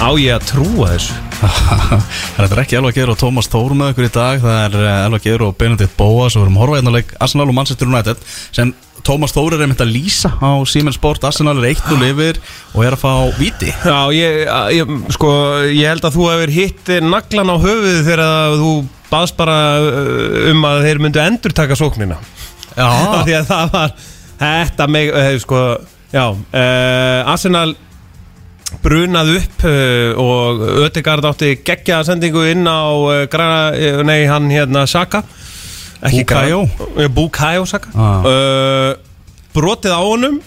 Á ég að trúa þessu? Það er ekki Elva Geir og Tómas Þór með okkur í dag. Það er eh, Elva Geir og Benedikt Bóas og við erum að horfa hérna Arsenal og Manchester United sem Tómas Þór er einmitt að lýsa á Siemens Sport. Arsenal er eitt og lifir og er að fá viti Já, ég, ég, sko, ég held að þú hefur hitt naglan á höfuð þegar að þú baðst bara uh, um að þeir myndu endur taka sóknina. Já, Því að það var Þetta meg, uh, sko Já, uh, Arsenal brunað upp uh, og Ödegard átti geggja sendingu inn á uh, grana, uh, nei hann hérna Saka. Bukayo? Saka. Ah. brotið á honum.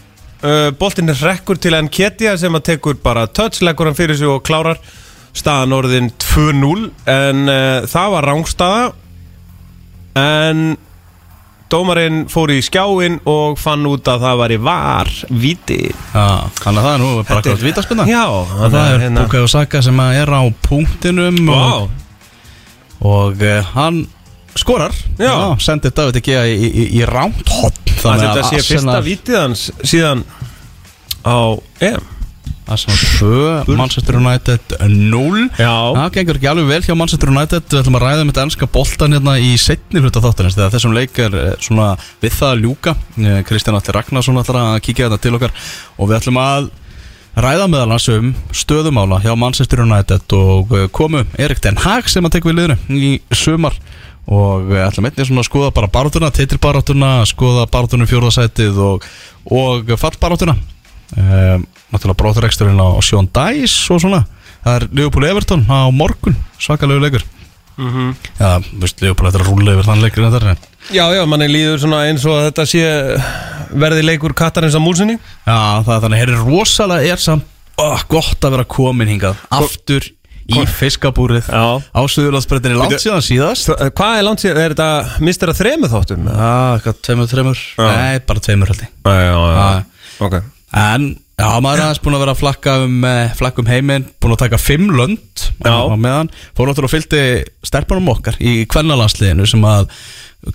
Boltinn er rekkur til enn Ketja sem að tekur bara touch, leggur hann fyrir sig og klárar staðan orðin 2-0 en það var rángstaða en dómarinn fór í skjáin og fann út að það var í var viti Já, þannig að það er nú bara Þetta hvað vítaspinna Já, það er hérna. Bukayo Saka sem er á punktinum Vá, og, og uh, hann skorar. Já. sendir David ekki í, í, í, í rámt hotn að þetta sé fyrsta vítið hans síðan á EM Arsenal 2, Manchester United 0 Já, Það gengur ekki alveg vel hjá Manchester United. Við ætlum að ræða um þetta ennska boltan hérna í setni hluta þáttanins Þegar þessum leik er eh, svona við það að ljúka. Eh, Kristján Allir Ragnarsson ætlar að kíkja þetta til okkar Og við ætlum að ræða meðal hans um stöðumála hjá Manchester United Og eh, komu Erik Den Haag sem að tek við liðinu í sumar. Og við ætlum einnig svona að skoða bara barátuna, titilbarátuna, skoða barátunum fjórðasætið og, og fallbarátuna um, Náttúrulega bróðureksturinn á Sjón Dæs og svona Það er Leopold Everton á morgun, svakalegu leikur Mhm. Já, þú veist, Leopold eftir að rúla yfir þann leikur en það er já, já manni líður svona eins og að þetta sé verði leikur kattarins á músinni Já, það er þannig, herri, rosalega er samt oh, gott að vera komin hingað Aftur í fiskabúrið Já. á Suðurlandsbreytinni langt síðan síðast Hvað er langt síðan, er þetta mistur að þremu þáttum? Já, eitthvað, tveimur, tveimur Já. Nei, bara tveimur held ég Já, já, Já. ok En, já, maður er aðeins búin að vera að flakka um, eh, flakka um heiminn Búin að taka fimm lönd Já. á meðan Fór náttúrulega og fylgdi stelpunum okkar í kvennalandsliðinu sem að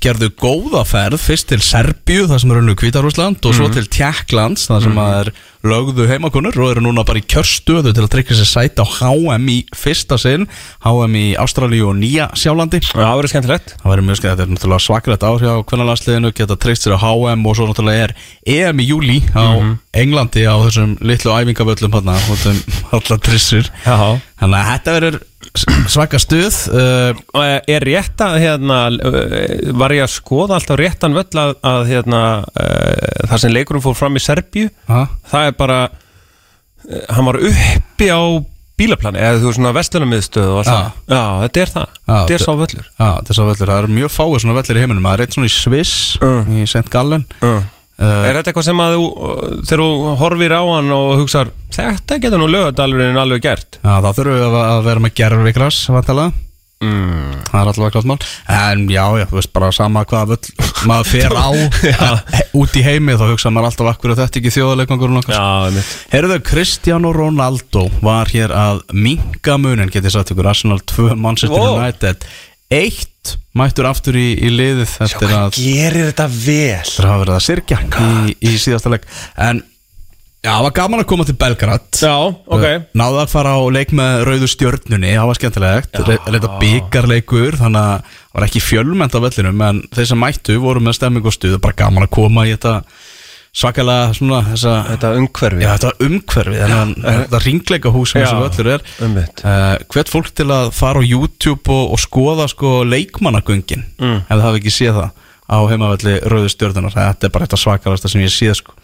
gerðu góða ferð fyrst til Serbíu, það sem er unnu Kvítarúsland og svo til Tjekklands, það sem að er lögðu heimakonur og eru núna bara í kjörstöðu til að tryggja sér sæti á HM í fyrsta sinn, HM í Ástralíu og Nýja Sjálandi. Já, það verður skemmtilegt. Það verður mjög skemmt, þetta er náttúrulega svakalegt ár hjá kvennalandsliðinu, geta treyst sér á HM og svo náttúrulega er EM í júli á Englandi á þessum litlu æfingavöllum hann, hóttum allar trissur. Þannig að þetta verður svaka stuð uh, Og er rétt að hérna uh, var ég að skoða alltaf réttan völl að, að hérna uh, það sem leikurum fór fram í Serbíu ha? það er bara uh, hann var uppi á bílaplani eða þú veist svona vestlunarmiðstöð og allt Já. þetta er það, þetta er þetta- sá völlur Já, þess að völlur, það eru mjög fáið svona vellir í heiminum Það er eitt svona í Sviss, Uh. í St. Gallen uh. Uh, Er þetta eitthvað sem að þú þegar þú horfir á hann og hugsar þetta getur nú lögadalurinn alveg gert. Já, þá þurfum við að vera með gerfikras, vantalega mm. Það er alltaf klart mál. En já, já, þú veist bara sama hvað völl maður fer á he- út í heimi þá hugsa maður alltaf akkur að þetta ekki þjóðaleikangurinn okkar? Já, einmitt. Herðu, Cristiano Ronaldo var hér að minga munin, getið sagt ykkur Arsenal 2, Manchester Wow. Eitt mættur aftur í, í liðið eftir að, gerir þetta vel. Eftir að hafa verið að sirkja í, í síðasta leik. En já, það var gaman að koma til Belgrad. Já, ok. Náðu að fara á leik með rauðu stjörnunni, það var skemmtilegt. Reynda byggarleikur, þannig að það var ekki fjölmend á vellinum En þeir sem mættu voru með stemming og stuð. Bara gaman að koma í þetta svakalega svona þessa Þetta umhverfi. Já, þetta umhverfi, þetta ringleika hús sem þessu völlur er. Uh, Hvert fólk til að fara á YouTube og, og skoða sko leikmannagöngin Mm. ef það hafi ekki séð það á heimavalli rauðu stjörnunar þetta er bara eitthvað svakalasta sem ég séð sko.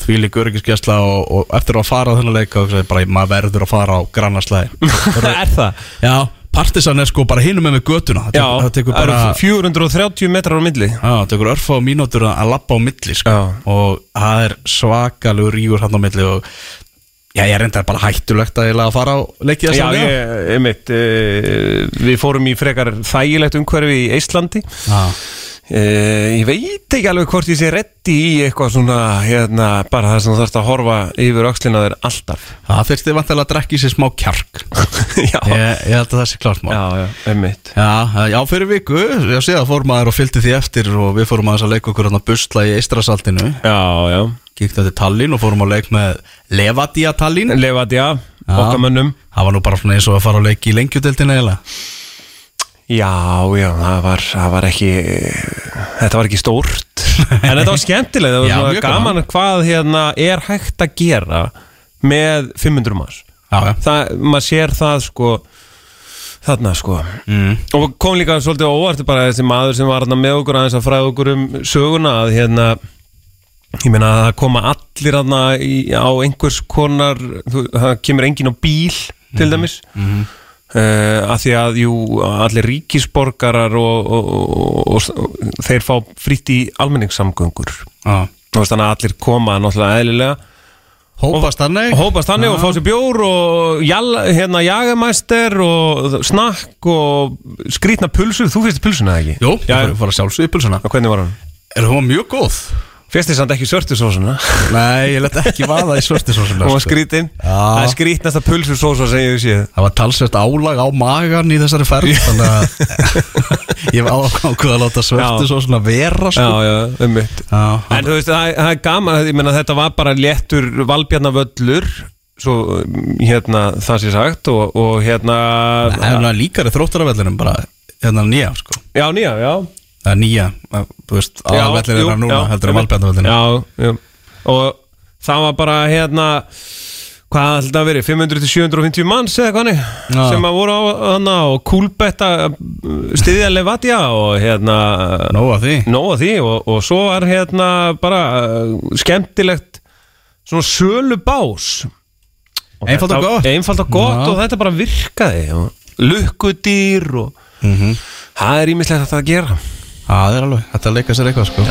Því lík öryggiskesla og, og eftir að fara á þennan leika bara maður verður að fara á grannaslæði Er það? Já, partisan er sko bara hinum með með götuna. Það Já, tekur, það tekur bara eru 430 metrar á milli. Já, það tekur örfa á mínútur að lappa á milli sko. Já. og það er svakalega rígur hann á milli og já, ég reyndar bara hættulegt að, að fara á leikið Já, ég, einmitt uh, Við fórum í frekar þægilegt umhverfi í Íslandi Já, Ég veit ekki alveg hvort ég sé reddi í eitthvað svona hérna, bara það sem þú þarfst að horfa yfir öxlina þér alltaf. Það fyrst þið vantilega að drekki sér smá kjark. Já, ég, ég held að það sé klart mál. Já, já, einmitt. Já, já, fyrir viku, ég sé að fór maður og fylgdi því eftir og við fórum aðeins að leika okkur að busla í Eistrasaltinu Já, já. Kíkti til Tallinn og fórum að leik með Levadia Tallinn. Lefadja, Já. okkar mönnum. Það var nú bara svona eins og að fara að leiki í lengjudeldinu eiginlega Já, já, það var, það var ekki Þetta var ekki stórt. En þetta var skemmtilega Það var Já, gaman. hvað hérna er hægt að gera með 500 manns. Já, já. Það, maður sér það sko þarna sko. Mm. og kom líka svolítið óvart bara þessi maður sem var hérna með okkur aðeins að fræða okkur um söguna að hérna ég meina að koma allir hérna á einhvers konar það kemur enginn á bíl til dæmis. Mm að því að jú, allir ríkisborgarar og, og, og, og þeir fá fritt í almenningssamgöngur. Veist, þannig að allir koma náttúrulega eðlilega. Hópast þannig. Og hópast þannig og fá sér bjór og jall, hérna jagamæster og snakk og skrýtna pulsur, þú finnst pulsuna ekki? Jú, ég fór að sjálfsögja pulsuna. Og hvernig var hann? Er hún mjög góð? Fyrst er samt ekki svörtu sósuna? Nei, ég let ekki vaða í svörstisósuna hún var skrýtin, Já. það er skrýtnasta pulsur sósa sem ég hef séð. Það var talsvert álag á magan í þessari ferð Þannig að ég var ákvæða að láta svörstisósuna vera sko. Já, já, um mitt Já, En þú veist, það, það er gaman, ég meina þetta var bara léttur valbjarnavöllur svo hérna það sé sagt og, og hérna Það er líkari þróttaravellinum bara hérna nýja sko. Já, nýja, já Það er nýja, að- þú veist, aðalvellir er núna já, heldur einmitt. valbjörnavellinu Já, já Og það var bara hérna Hvað held að veri, 500-750 manns eða Já. sem að voru á hana og kúlbetta stiðja Levadia og hérna Nóa því nóga því og, og svo var hérna bara uh, skemmtilegt svona sölu bás Einfalt og gott. Einfalt og gott Já. og þetta bara virkaði og lukkudýr og Mhm. það er ímislegt að það gera Það er alveg, þetta leika sér eitthvað sko.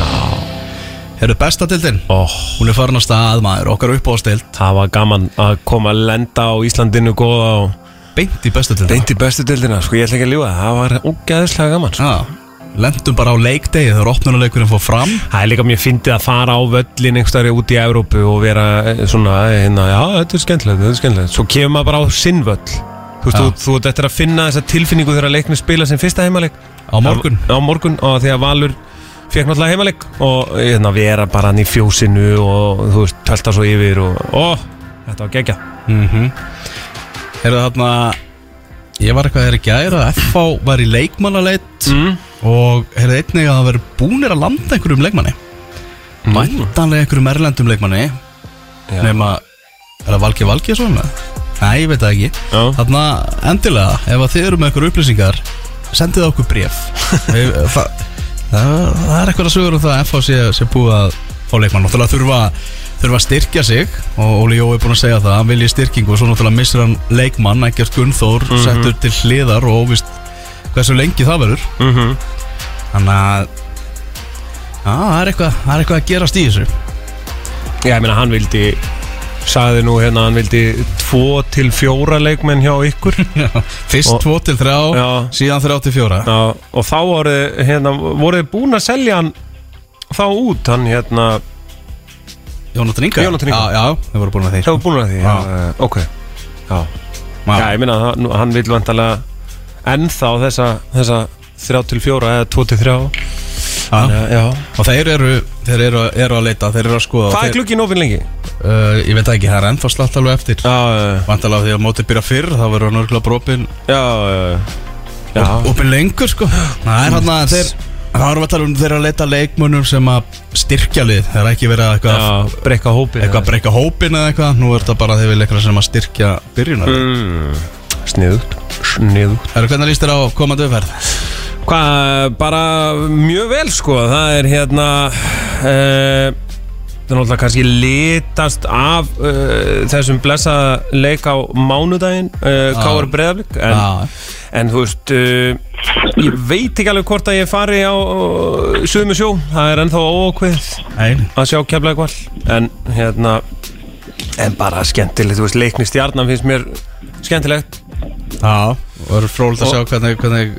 Herru, besta dildin oh. Hún er farin að stað maður, okkar upp á stild Það var gaman að koma að lenda á Íslandinu góða og Beint í bestu dildin beint í bestu dildina sko. Ég ætla ekki að ljúga, það var ógæðislega gaman sko. Já, lendum bara á leikdegi þegar opnunuleikurinn fór fram. Það er líka mjög fyndið að fara á völlin einhverstari út í Evrópu og vera eh, svona, hérna, já, þetta er skemmtilegt, þetta er skemmtilegt. Svo kemur maður bara á sinn völl Þú veist, þú, ert eftir að finna þessa tilfinningu þegar leiknir spila sem fyrsta heimaleik? Á morgun. Á morgun og því að Valur fekk náttúrulega heimaleik og hérna, vera bara hann í fjósinu og þú veist, tölta svo yfir og, ó, þetta var gegja mm Herru þarna Ég var eitthvað þegar í gæra að FH var í leikmannaleit mm. og heyrðu einnig að það veri búnir að landa einhverjum leikmanni. Væntanlega einhverjum erlendum leikmanni Já. nema er það Valgi Valgi svona? Nei, ég veit það ekki. Já. Þarna endilega, ef að þið eru með einhverju upplýsingar sendið okkur bréf. Við- það, það, það er eitthvað að sögur um það að FH sé, sé búið að fá leikmann. Náttúrulega þurfa, þurfa að styrkja sig og Óli Jó er búin að segja það hann vilji styrkingu og svo náttúrulega missir hann leikmann ekkert Gunnþór settur til hliðar og óvist hversu lengi það verður. Mm Þannig að Já, það er eitthvað, það er eitthvað að gerast í þessu. Já, ég meina, hann vildi sagði nú hérna, hann vildi tvo til fjóra leikmenn hjá ykkur Já, Fyrst Og- 2 til 3, Já. síðan 3 til 4 Já, og þá voru, hérna, voru búin að selja hann þá út, hann hérna Jónatan Inga Jónatan Inga. Já, já, þau voru búin að því hefur búin að því, já, uh, ok Já, já ég minna að hann- vil vantarlega ennþá þessa, þessa þrjá til fjóra eða tvo til þrjá Já. Já, já. Og þeir eru, þeir eru, eru að leita, þeir eru að skoða Hvað er glukkin opinn lengi? Uh, Ég veit ekki, það er ennþá slatt alveg eftir. Vantalega því að mótið byrja fyrr, þá verður hann örgulega brópin já, já, já. Opin lengur sko. Það er hann að þeir Það við að tala um þeir eru að leita leikmönnum sem að styrkja lið. Það er ekki verið að eitthvað, breyka hópin eitthvað að breyka hópin eða eitthvað. Nú er þetta bara þeir vilja eitthvað sem að styrkja byrjunar mm, Sniðugt, sniðugt. Það eru hvernig líst þér á komandi umferð? Hvað, bara mjög vel sko. Það er hérna uh, Það er náttúrulega kannski litast af uh, þessum blessa leik á mánudaginn uh, Káar Breiðablík en, en þú veist uh, Ég veit ekki alveg hvort að ég fari á uh, Suðum sjó. Það er ennþá ókveð Nei, að sjá keflaði kval En hérna En bara skemmtilegt, þú veist, leikni stjarnan finnst mér skemmtilegt. Já, og eru frólægt að sjá hvernig, hvernig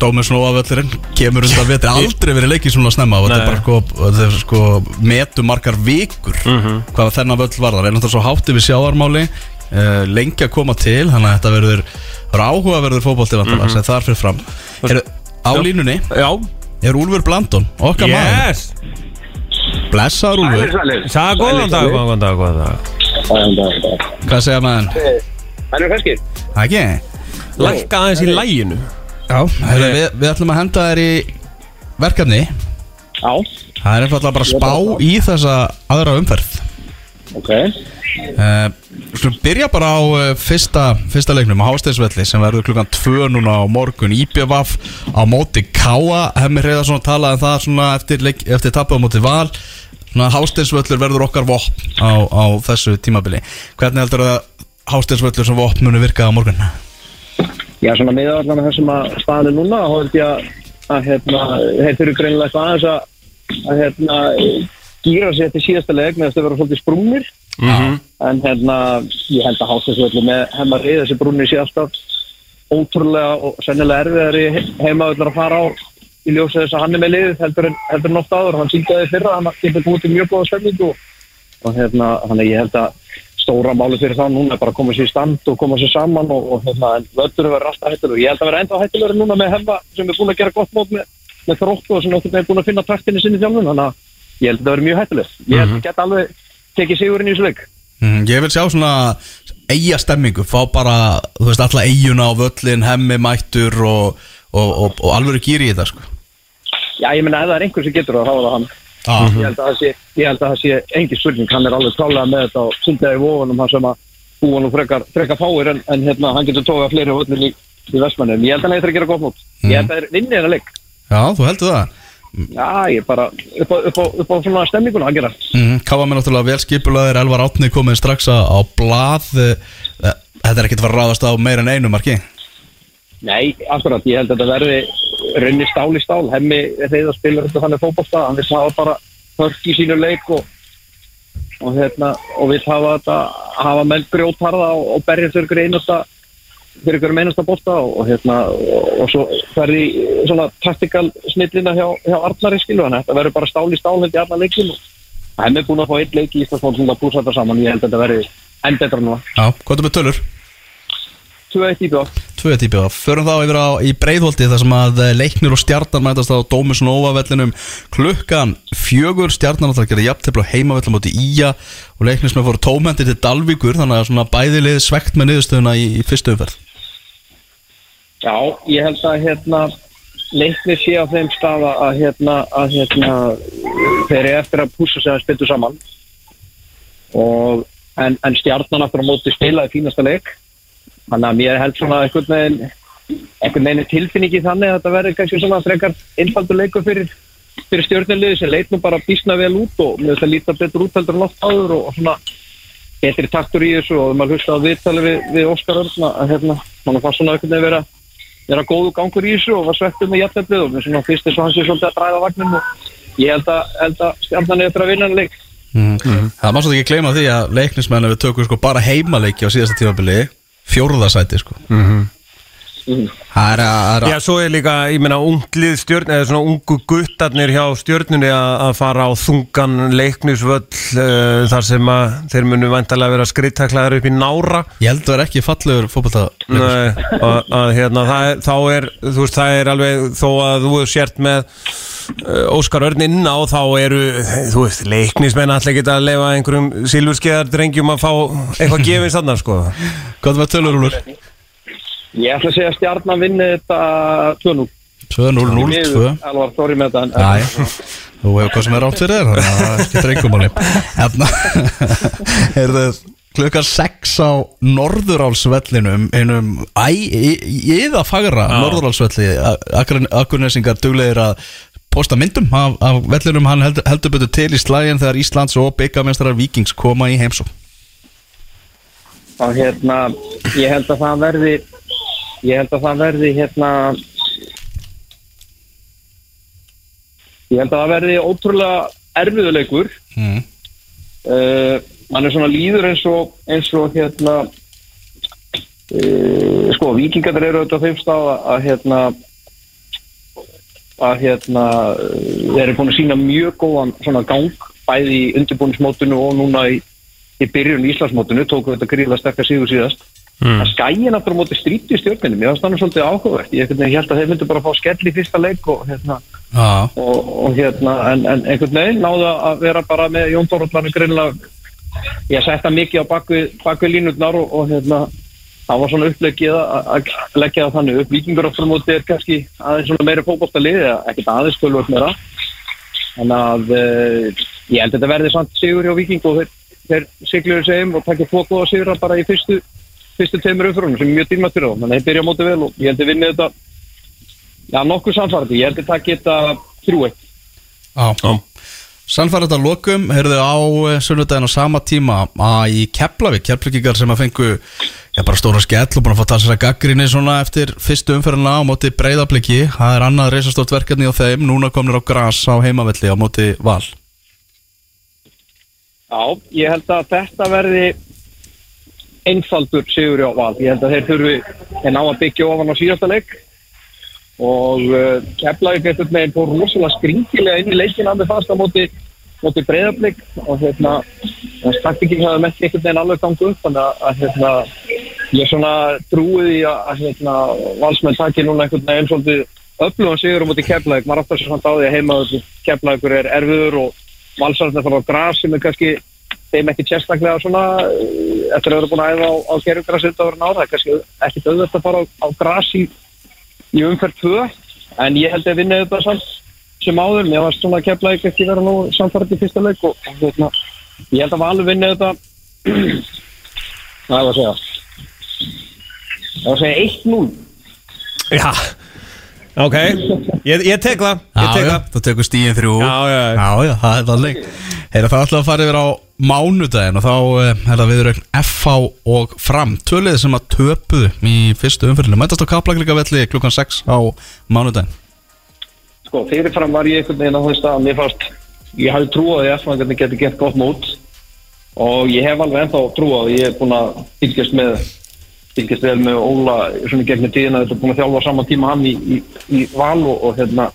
Dómi Snóavöllurinn kemur undan vetri. Aldrei verið leikið svona snemma og þetta er bara sko, þetta er sko metu margar vikur hvað þennan völl varðar. Er náttúrulega svo hátti við sjáarmáli uh, lengi að koma til þannig að þetta verður, verður áhugaverður fótbolti vantilega sem þar fyrir fram. Er, á línunni Já, er Úlfur Blandon okkar maður, yes blessaður Úlfur. Sæða góðan dag, góðan dag, góðan dag. Hvað segja maður? Það eru feskir Ekki? Lækka aðeins í læginu Já, Heru, við, við ætlum að henda þér í verkefni. Já, það er einfallega bara að spá í þessa aðra umferð. Ok. Uh, Skulum byrja bara á uh, fyrsta, fyrsta leiknum á Hásteinsvelli sem verður klukkan 2 núna á morgun. IPVaf á móti Káa Hemmi Hreiðarsson talaði um það svona eftir, leik, eftir tappa á móti Val. Svona Hásteinsvöllur verður okkar vopn á, á þessu tímabili. Hvernig heldur að Hásteinsvöllur sem vopn muni virka á morgun? Já, svona miða allan að þessum að staðinu núna held ég að, að hérna, þeir þurfi greinilega eitthvað aðeins að, að hérna, gýra sig eftir síðasta leik með þess að vera svolítið sprungir. En hérna, ég held að hátæðsvöldu með hemmar í þessi brúnir sé alltaf ótrúlega og sennilega erfiðari heimaðurnar að fara á í ljósa þess að hann er með liðið heldur en, heldur en oft áður, hann síndaði fyrra hann getur búið til mjög góða stemningu og, hérna, hann ég held að stóra máli fyrir það núna er bara að koma sér í stand og koma sér saman og, og hérna, en völdur verður alltaf hættilegur, ég held að vera enda hættilegur núna með hemma sem er búin að gera gott mót með, með þróttu og sem er búin að finna taktinni sinni þjálfun, þannig að ég held að það verður mjög hættilegur, ég held að geta alveg tekið sigurinn í leik. Mm, ég vil sjá svona eiga stemmingu, fá bara þú veist alla eiguna á völlin, hemmi mættur og, og, og, alveg gýri í þetta sko. Já, ég meina ef það er einhver sem getur það, þá er það hann ah. ég held að það sé, að sé engin spurning, hann er alveg klálega með þetta og sundlega í vóðunum hann sem að búa nú frekar, frekar fáir en, en hérna, hann getur tókað fleiri völlin í, í Vestmannum, ég held að hann eitthvað að gera gott mót. Ég held að það er vinnið hennar leik. Já, þú heldur það? Já, ég bara upp á, upp á, upp á svona stemninguna að gera mm, Káfa mér náttúrulega vel skipulaðir Elvar Átni komið strax á, blað. Eh, eh, Þetta er ekkert að fara að ráðast á meira en einu marki? Nei, akkurat, ég held að þetta verði runni stál í stál, hemmi þegar spilur þetta þannig fótbolta, hann vil hafa bara hörk í sínu leik og og hérna, og vil hafa þetta hafa menn grjótharða og, og berja fyrir ykkur einasta fyrir ykkur einasta bolta og, hérna og, svo ferði svona taktikal snillina hjá, hjá Arnari skilu hann, þetta verður bara stál í stál held í alla leikin og hemmi er búin að fá einn leik í Íslandsmál sem það púsa þetta saman, ég held að þetta verði enn betra núna, Já, hvað er með tölur? 2-1 í bjóð Tvö típi og förum þá yfir á í breiðholti þar sem að eh, leiknir og stjarnan mætast á Dómus Nova vellinum klukkan fjögur. Stjarnan að það gera jafntefla heimavellum átti Ía og leiknir sem er fóru tómendi til Dalvíkur þannig að svona bæðilið svegt með niðurstöðuna í, í fyrstu umferð. Já, ég held að hérna leiknir sé á þeim staða að hérna, að hérna þeir eru eftir að púsa sig að spiltu saman. Og en, en stjarnan aftur á móti spilaði fínasta leik þannig að mér held svona einhvern veginn einhvern veginn er tilfinningi þannig að þetta verður kannski svona frekar einfaldur leikur fyrir, fyrir stjórnarliði sem leit nú bara bísna vel út og mér finnst að líta betur út heldur en oft áður og, og svona betri taktur í þessu og maður hlusta á viðtali við, við Óskar Örn að hérna, mann fannst svona einhvern veginn vera vera góðu gangur í þessu og var svektur með jætteflið og svona fyrst þess að hann sé svolítið að dræða vagnin og ég held að, held að stjarnan er eftir að vinna hann leik. Það má svolítið ekki gleyma því að leiknismenn við tökum sko bara heimaleiki á síðasta tímabili fjórðasæti sko Það er að, Já, svo er líka, ég meina, unglið stjörn eða svona ungu guttarnir hjá stjörnunni að fara á þungan leiknisvöll uh, þar sem að þeir munu vantarlega vera skrittaklaðar upp í nára. Ég held að það er ekki fallegur fótbolta Nei, að, að hérna, það er, þá er, þú veist, það er alveg, þó að þú er sért með uh, Óskar Örn inn á, þá eru, þú veist, leiknismenn allir geta að lefa einhverjum silfurskeiðar drengjum að fá eitthvað gefins þarna, sko. Hvað er með tölur úlur? Ég ætla að segja að stjarnan vinni þetta 2-0 2-0-0-2 Alvar, sorry með þetta en- Næ, þú hefur hvað sem er átt fyrir þér þannig að það skiptir einhver máli. Hérna er það klukkan 6 á Norðurálsvellinum einum æ, íða fagra Norðurálsvelli Akurnesingar duglegir að posta myndum af, af vellinum. Hann heldur, heldur betur til í slægin þegar Íslands og byggamestrar Víkings koma í heimsó og hérna ég held að það verði ég held að það verði hérna ég held að það verði ótrúlega erfiðuleikur mm. uh, hann er svona líður eins og eins og hérna uh, sko vikingar eru auðvitað þeim stað að, hérna að hérna þeir eru búin að sína mjög góðan svona gang bæði í undirbúnismótinu og núna í, í byrjun í Íslandsmótinu tóku þetta gríðlega sterkar sigur síðast mm. að skæin aftur á móti stríti í stjórninu mér finnst það svolítið áhugavert. Ég held að þeir myndu bara fá skell í fyrsta leik og hérna, Já, og, og hérna en, en einhvern veginn náðu að vera bara með Jón Dórallarni greinlega ég setta mikið á bakvið, línutnar og, og hérna það var svona upplegið að leggja það þannig upp. Vikingur aftur á móti er kannski aðeins svona meiri fókbóltalið eða ekkert aðeins skölvöld meira. Þannig að uh, ég held að þetta verði samt sigur hjá viking og þeir, þeir sigluður segjum og takkja tvo góða sigra bara í fyrstu fyrstu tveimur umfyrunum sem er mjög dýrmætt fyrir þá þannig að þeir byrja á móti vel og ég held að vinna þetta. Já nokkuð samfærdi, ég held að takja þetta þrjú eitt. Já. Já. Sannfærið að lokum, heyrðu á eh, sunnudaginn á sama tíma að í Keflavík, Keflavíkar sem að fengu já, bara stóra skell og búin að fá talsara gaggrinni svona eftir fyrstu umferðina á móti breyðabliki, það er annað reisastórt verkefni á þeim, núna komnir á gras á heimavelli á móti val. Já, ég held að þetta verði einfaldur sigur á val. Ég held að þeir þurfi að ná að byggja ofan á síðasta leik og uh, Keflavík eitthvað með fór rosalega skringilega inn í leikina með fast á móti, móti breyðarblik og hérna þess taktikinn hefði með einhvern veginn alveg gangu upp þannig að, að hérna, ég svona trúi því að, að hérna, valsmenn takir núna einhvern veginn svolítið öflugan sigur á móti Keflavík. Maður sér samt á því að heimaður Keflavíkur er erfiður og valsarðin fara á gras sem er kannski þeim ekki sérstaklega svona eh, eftir að vera búin að æfa á, á gerfugrasi þetta voru náða, er kannski ekki auðvitað að fara á, á gras í, í umferð 2 en ég held að vinna þetta samt sem áður, mér var svona að kepla ekki vera nú samfærið í fyrsta leik og, og hérna, ég held að valur vinna þetta hvað er það að segja? Það var að segja 1-0 Já, ok. Ég, ég tek það, ég Já, tek já, það. Þú tekur stíðin þrjú. Já, já, já. það er þannig. Heyra, það ætla að fara yfir á mánudaginn og þá eh, er það viðraugn FH og fram. Tvölið sem að töpuðu í fyrstu umfyririnu Mætast á kaplaglíkavelli klukkan 6 á mánudaginn. Sko, fyrirfram var ég einhvern veginn á þess að mér fannst, ég hafði trú á því að FH geti gert gott mót. Og ég hef alveg ennþá trú á því. Ég er búin að fylgjast með fylgjast vel með Óla svona gegnum tíðina, þetta er búin að þjálfa á sama tíma hann í, í, í val og, og hérna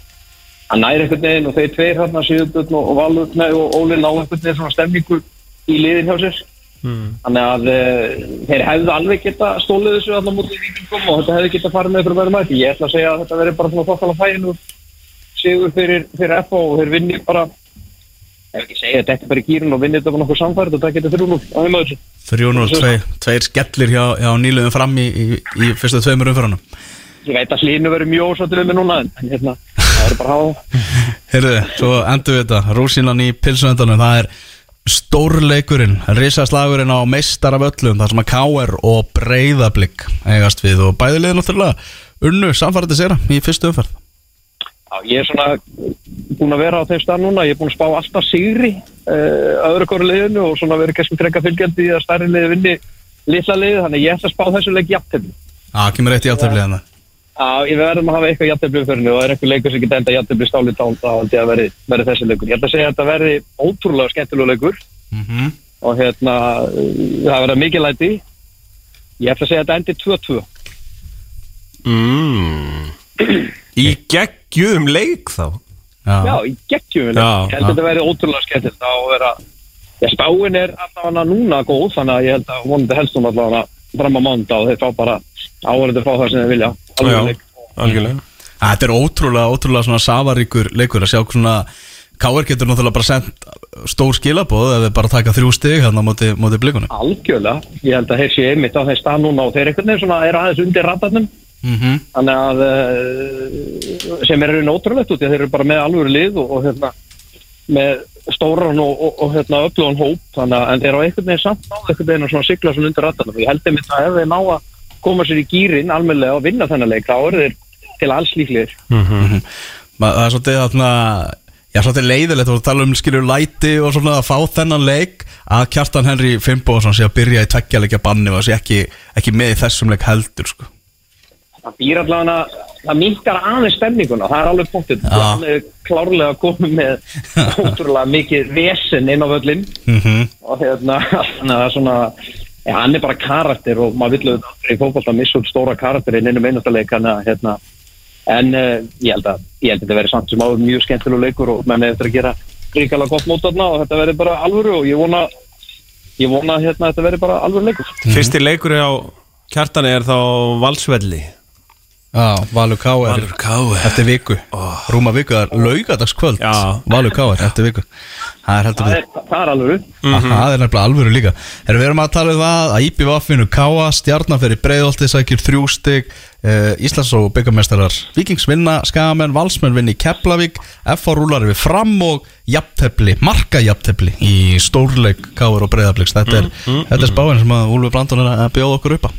hann næri einhvern veginn og þeir tveir hérna Sigurðurn og, og og Óli ná einhvern veginn svona stemningu í liðin hjá sér. Þannig að uh, þeir hefðu alveg geta stólið þessu allar mútið vikingum og þetta hefði geta farið með fyrir verðum mæti ég ætla að segja að þetta verði bara svona þokkala fæinu sigur fyrir, fyrir FH og þeir vinni bara ef ekki segja þetta er bara í gýrun og vinni þetta bara nokkuð samfærið og það þeim öðru. 3-0, tveir, skellir hjá, hjá nýluðum fram í, í, í fyrstu tveimur umfyrunum ég veit að slínu verður mjög við mig núna en hérna, það er bara að hafa Heyrðu, svo endur við þetta. Rúsinan í pilsuendanum, það er stórleikurinn, risaslagurinn á meistar af öllum, það sem að K.R. og Breiðablик eigast við og bæði liðið náttúrulega unnu samfærið sér í fyrstu umferð Já, ég er svona búin að vera á þeim stað núna, ég er búin að spá alltaf sigri uh, öðru kóru liðinu og svona verið kannski treka fylgjandi í að stærri liði vinni litla liði, þannig ég ætla að spá þessu leik jafntefni. Já, kemur eitt í átöflið hann Já, ég verðum að hafa eitthvað jafntefni fyrir og það er eitthvað leikur sem geta enda jafntefni stáli tál, þá held ég að verði, verði þessi leikur. Ég ætla að segja að þetta verði ótrúlega skemmtilega leikur mm -hmm. og hérna, það verða mikið læti. Ég ætla að segja að þetta endi 2-2. mm. Í geggjum leik þá Já, Já, í geggjum við Já, leik. Ég held að þetta verði ótrúlega skemmtilegt þá vera, já, spáin er allavega núna góð, þannig að ég held að vonandi helst hún allavega fram á mánda og þeir fá bara áhverjandi að fá það sem þeir vilja. Algjörlega. þetta er ótrúlega, ótrúlega svona safaríkur leikur. Að sjá svona K.R. getur náttúrulega bara sendt stór skilabóð við bara taka þrjú stig hérna á móti, móti blikunum. Algjörlega, ég held að þeir séu einmitt á þeim stað núna og þeir einhvern veginn svona er aðeins undir ratarnum mm -hmm. þannig að uh, sem er ótrúlegt út þeir eru bara með alvöru lið og, og hérna með stóran og, og, og hérna öflugan hóp. Þannig að en þeir á einhvern veginn samt á einhvern veginn að svona sigla svona undir ratarnum ég held einmitt að ef þeir ná að koma sér í gýrin almennilega og vinna þennan leik þá eru þeir til alls líklegir. Það er svolítið þarna Já, svolítið leiðilegt að tala um skilur læti og svona að fá þennan leik að Kjartan Henry Fimboðsson sé að byrja í tveggjarleikja banni og sé ekki, ekki með í þessum leik heldur sko. það býr allavega það minkar aðeins stemninguna, það er alveg punktið hann er klárlega komið með ótrúlega mikið vesen inn á völlin mm -hmm. og hérna að það er svona ja, hann er bara karakter og maður vill auðvitað í fótbolta missa út stóra karakter inn innum einasta leik þannig að hérna en uh, ég held að ég held að þetta verði samt sem áður mjög skemmtilega leikur og menn eftir að gera ríkala gott mót þarna og þetta verði bara alvöru og ég vona ég vona hérna þetta verði bara alvöru leikur. Fyrsti leikur á kjartani er þá Valsvelli. Já, Valur K.R. Eftir viku. Rúma viku, það er laugadagskvöld Já. Valur K.R. eftir viku Það er heldur það við er, er alvöru. Mm -hmm. Það er nefnilega alvöru líka. Erum við erum að tala um það að IPVF vinur K.A. Stjarnan fyrir breiðolti sækir þrjústig uh, Íslands og byggamestarar Víkings vinna, Skagamenn, Valsmenn vinni Keflavík, FH rúlar við fram og jafntefli, marka jafntefli í stórleik K.R. og breiðabliks. Þetta er, þetta er spáin sem að Úlfur Brandon er að bjóða okkur upp á.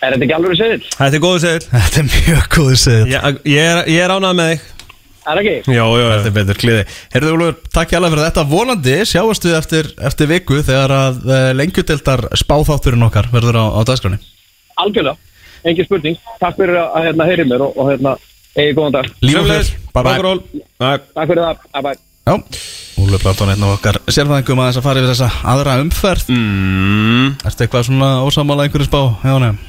Er þetta ekki alvöru serill? Þetta er góðu segil Þetta er mjög góður segið Ég, ég er, ég er ánað með þig er ekki? Já, já, Þetta er betur kliði. Herðu Úlfur, takk hjá fyrir þetta. Vonandi sjáast við eftir, eftir viku þegar að uh, lengjutildar spáþátturinn okkar verður á, á dagskráni algjörlega, engin spurning. Takk fyrir að, að hérna, heyri mér og, og hérna, eigi góðan dag. Líf og fjör, bye bye. Takk fyrir það, bye bye. Já, Úlfur Brandon einn og okkar sérfæðingum aðeins að fara yfir þessa aðra umferð. Mm, Ertu eitthvað svona ósamála einhverju spá? Já, nefn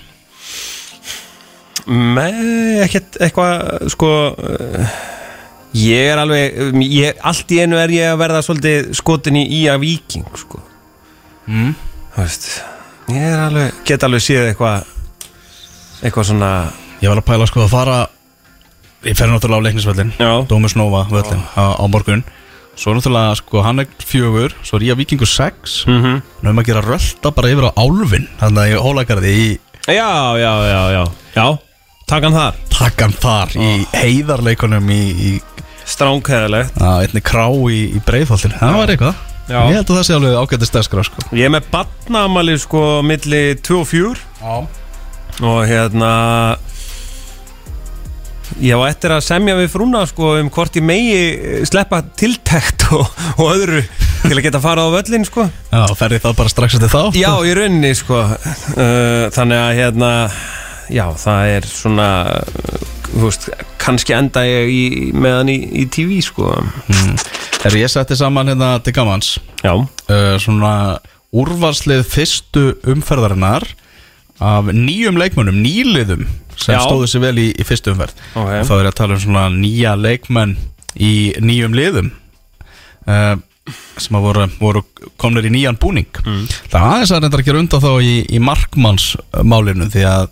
Nei, ekkert eitthvað sko uh, Ég er alveg ég, Allt í einu er ég að verða svolítið skotin í Ía Víking sko mm. Þú veist Ég er alveg, get alveg séð eitthvað Eitthvað svona Ég var að pæla sko að fara Ég fer náttúrulega á leiknisvöllin Já. Dómus Nova völlin á, á morgun Svo náttúrulega sko hann er fjögur Svo er ég að vikingu sex mm -hmm. Nú erum að gera rölda bara yfir á álfin Þannig að ég hólagarði í Já, já, já, já Já, takkan þar. Takkan þar Í heiðarleikunum í, í Stránkæðilegt á, einni krá í, í breiðfaldin Það var eitthvað. Já. Ég held að það sé alveg ágættist stæskra sko. Ég er með badnaamali sko milli 2 og 4 Já. Og hérna ég á eftir að semja við frúna sko um hvort ég megi sleppa tiltækt og, og öðru til að geta farað á völlin sko. Já, ferði það bara strax eftir þá. Já, í rauninni sko. Uh, þannig að hérna já, það er svona uh, þú veist, kannski enda ég í, meðan í, í TV sko Er ég setti saman hérna til gamans já, uh, Svona úrvarslið fyrstu umferðarinnar Af nýjum leikmönnum, nýliðum Sem Já. stóðu sér vel í, í fyrstu umferð Ok. Og þá er ég að tala um svona nýja leikmenn Í nýjum liðum uh, Sem að voru, voru komnir í nýjan búning mm. Það aðeins að reynda að gera undan þá í, í markmannsmálinu Því að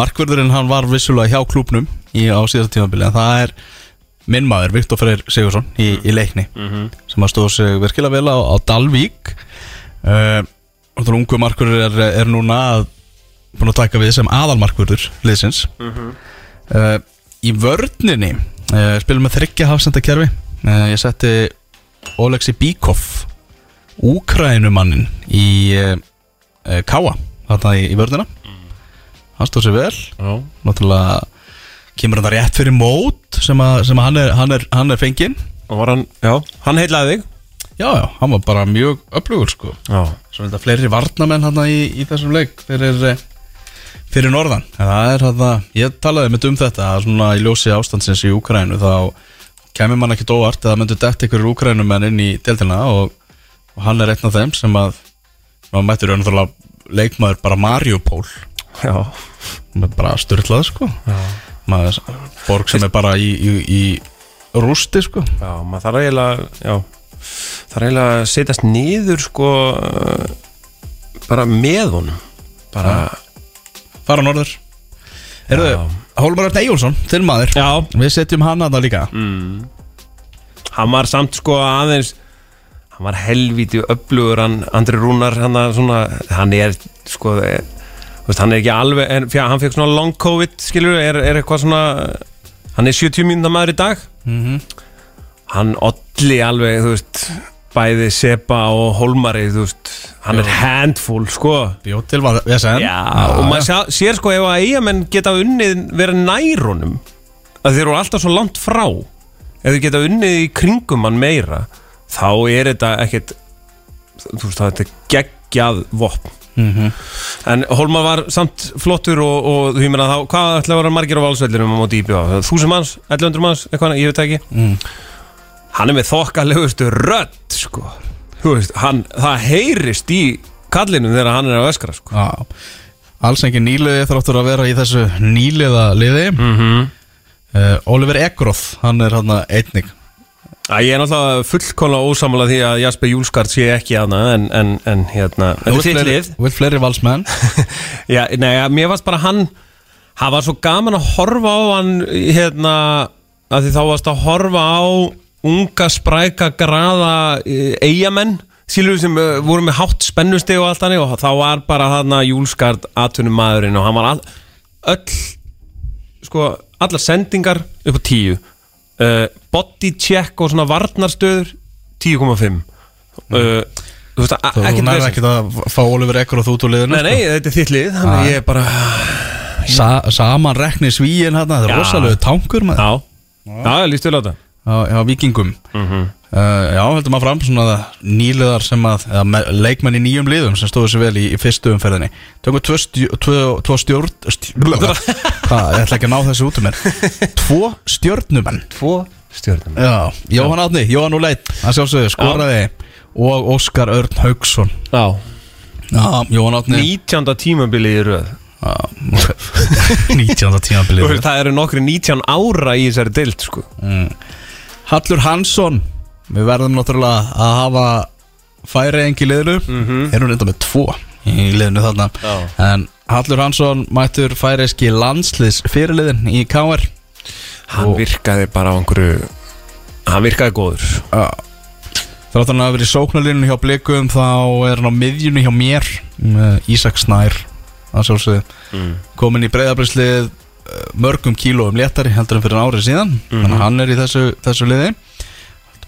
markvörðurinn hann var vissulega hjá klúbnum í, á síðasta tímabili En það er minn maður, Viktor Freyr Sigursson í, í leikni sem að stóð sig virkilega vel á, á Dalvík. Uh, og þannig ungu markvörður er, er núna að, búin að taka við sem aðalmarkvörður liðsins. Uh, í vörninni uh, spilum með þryggja hafsendakerfi. Ég setti Oleksi Bíkov Úkrænumannin í Káa þarna í, í vörnina hann stóð sig vel? Já. náttúrulega kemur hann það rétt fyrir mót sem, að, sem að hann, er, hann, er, hann er fenginn. Og var hann, já, hann heitlaði þig? Já, já, hann var bara mjög öflugur sko. Já, Svo þetta fleiri varnamenn hann í, í þessum leik fyrir, eh, fyrir norðan. En það er hann ég talaði með um þetta að svona í ljósi ástandsins í Úkrænu þá kemur mann ekki óvart eða myndu dætt ykkur Úkrænumenn inn í deltina og, og hann er einn af þeim sem að maður mættur raunverulega leikmaður bara Mariupól já, bara styrlað sko. Maður, borg sem er bara í, í, í rústi sko. Já, maður þarf eiginlega já, þarf eiginlega að setjast niður sko bara með honum. Bara, fara norður. Herðu, Já. Hólmar Örn Eyjólfsson, þinn maður. Já, Við setjum hann að það líka hann var samt sko aðeins hann var helvíti öflugur hann, Andri Rúnar hann, að svona, hann er sko veist, hann er ekki alveg en, fjá, hann fekk svona long covid skilur er, er eitthvað svona hann er 70 mínúna maður í dag. Hann olli alveg þú veist bæði Sepa og Holmari þú veist, hann er handfull sko. Bjóð til var VSN Já, og maður sé, sér sko ef að eigamenn geta unnið vera nær honum að þeir eru alltaf svo langt frá ef þeir geta unnið í kringum hann meira þá er þetta ekkit þú veist það er geggjað vopn en Holmar var samt flottur og, og þú meina þá, hvað ætla að vera margir á valsvellinum á móti íbjöða, þúsund manns, 1100 manns eitthvað, ég veit ekki. Hann er með þokkalegustu rödd sko, þú veist, hann það heyrist í kallinum þegar hann er að öskra sko. Já, alls engin nýliði þráttur að vera í þessu nýliða liði. Mm -hmm. uh, Oliver Ekroth, hann er hann einnig Æ, Ég er náttúrulega fullkónlega ósamála því að Jasper Júlskart sé ekki aðna en, en, en hérna, Þú vilt fleiri valsmenn. Já, nei, ja, mér varst bara hann Það var svo gaman að horfa á hann hérna, að því þá varst að horfa á unga spræka graða e, eigamenn sílu sem uh, voru með hátt spennusteg og allt hannig og þá var bara hann að Júlskart atvinnum maðurinn og hann var all, öll sko, allar sendingar upp á tíu uh, body check og svona varnarstöður 10,5 uh, Þú veist að Þú nærði ekkert að fá Oliver Ekroth út úr liðinu Nei, nei, þetta er þitt lið Þannig að ég er bara sko. Sa Saman rekni svíin hann Það er Já. rosalegu tankur með Já, já, líst vel á þetta. Já, já, vikingum Mhm. Uh, Já, heldur maður fram svona nýliðar sem að eða, me- leikmenn í nýjum liðum sem stóðu sér vel í, í fyrstu umferðinni. Tökum tvö, stjó, tvö, tvö stjórn stjórn Hvað, ég ætla ekki að ná þessu út um mér. Tvo stjórnumenn Tvo stjórnum Já, Jóhann Átni, Jóhann Úleit Það sjálfsögðu, skoraði. Og Óskar Örn Haugsson Já, Já, Jóhann Átni 19. tímabili í röð. Já, 19. tímabilið Þú veist, Það eru nokkri 19 ára í þessari dild sko. Hallur Hansson Við verðum náttúrulega að hafa færi engi liðinu. Erum reynda með tvo í liðinu þarna. Já. En Hallur Hansson mættur færiski landsliðs fyrirliðin í KR Hann virkaði bara á einhverju Hann virkaði góður. Þrátt hann að vera í sóknarlinu hjá blikum Þá er hann á miðjunu hjá mér Ísak Snær að sjálfsögðu. Mm. komin í breyðabrislið mörgum kílóum léttari heldur en fyrir árið síðan. Þannig að hann er í þessu, þessu liði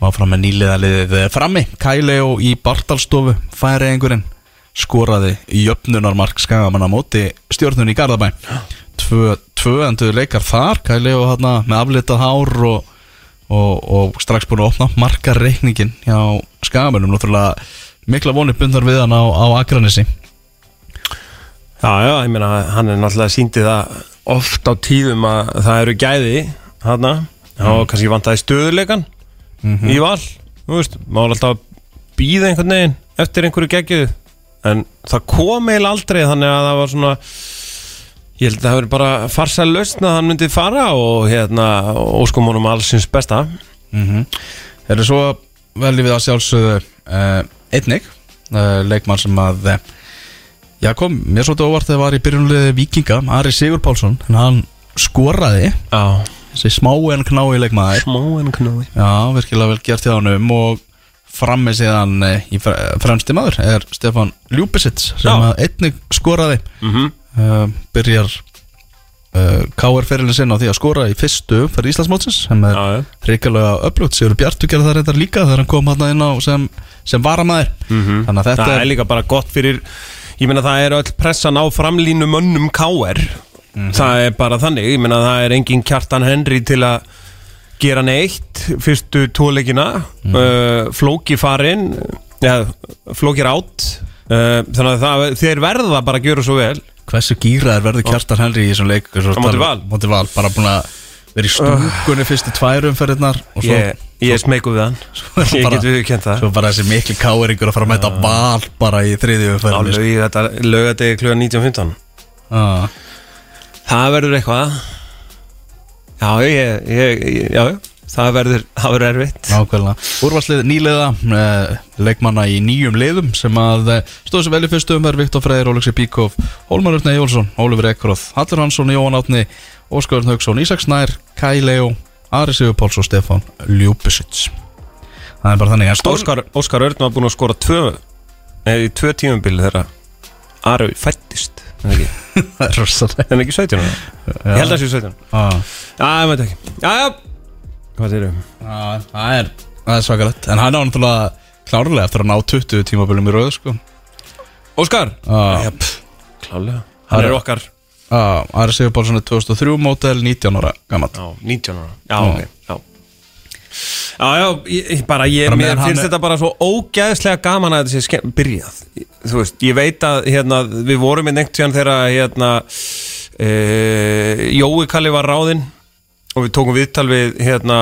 Það var fram með nýliða liðið eh, frammi. Kæleo í Bartalstofu færi einhverjum skoraði jöfnunarmark skagamann á móti stjórnun í Garðabæ. Tvö, tvö endur leikar þar. Kæleo hérna með aflitað hár og, og, og strax búin að opna marka reikningin hjá skagamannum náttúrulega mikla vonir bundar við hann á, á Akranessi Já, já, ég meina hann er náttúrulega síndið það oft á tíðum að það eru gæði hann og kannski vantaði stöðuleikan í val þú veist, maður alltaf býða einhvern veginn eftir einhverju geggjuðu. En það kom eiginlega aldrei þannig að það var svona ég held að það verið bara farsæl lausn að hann myndi fara og hérna óskum honum allsins besta. Mm Það er svo veljum við að sjálfsögðu uh, einnig uh, leikmann sem að uh, já kom, mér svolítið óvart þegar var í byrjunliði Víkinga, Ari Sigur Pálsson hann skoraði Já, þessi smá en knái leikmaður. Smá en knói já, virkilega vel gert hjá hann og frammi síðan uh, í fre- fremsti maður er Stefan Ljúbisits sem Já. að einnig skoraði. Mm uh, byrjar uh, KR ferilin sinna á því að skora í fyrstu fyrir Íslandsmótsins sem er Já, ríkilega uppljótt Sigur Bjartu gerði það reyndar líka þegar hann kom hann inn á sem, sem varamæður Mhm. þannig að þetta Það er líka bara gott fyrir Ég meina það er öll pressan á framlínu mönnum KR Það er bara þannig Ég meina það er engin kjartan Henry til að gera neitt Fyrstu tóleikina uh, Flóki farinn ja, Flóki rátt uh, Þannig að það, þeir verða bara að gjöra svo vel. Hversu gýraður verður Kjartan Henry í þessum leik? Á móti Val? Bara búin að vera í stúkunni fyrstu tvær umferðirnar og svo, Ég, ég smeyku við hann. Ég get við kent það. svo bara þessi mikli káeringur að fara að mæta val bara í þriðju þetta Laugadegi kluga 19.15 Ah. Það verður eitthvað Já, ég, ég, ég, já, Það verður, það verður erfitt Nákvæmlega. Úrvarslið nýliða uh, leikmanna í nýjum liðum sem að uh, stóðu sér vel í fyrstu umverð Viktor Freyr, Ólexi Píkov, Hólmar Örn Ejjólfsson, Ólfur Ekroth, Hallur Hansson, Jóhann Átni, Óskar Haugsson, Ísak Snær, Kai Leo, Ari Sigur Páls og Stefán Ljúbisits. Það er bara þannig að stór... Óskar, Óskar Örn var búinn að skora tvö eða í tvö tímabili þegar Ari fættist Það er rosalega. en ekki 17 ára. ég held að það sé 17 Ah. já, ég veit ekki, já, já hvað þeir eru? Ah, Það er, það er svakalegt. En hann á náttúrulega klárlega eftir að ná 20 tímabölum í rauð, sko. Óskar? Já, pff, klálega hann er okkar, Ah, Ari Sigur Pálsson er 2003 mótel, 19 ára gammal. já, 19 ára já, Já. ok, já Já, ég, bara, ég, Bara mér finnst þetta bara svo ógæðslega gaman að þetta sé byrjað. Þú veist, ég veit að, hérna, við vorum í neitt síðan þegar, hérna, e, Jói Kalli var ráðinn og við tókum viðtal við, hérna,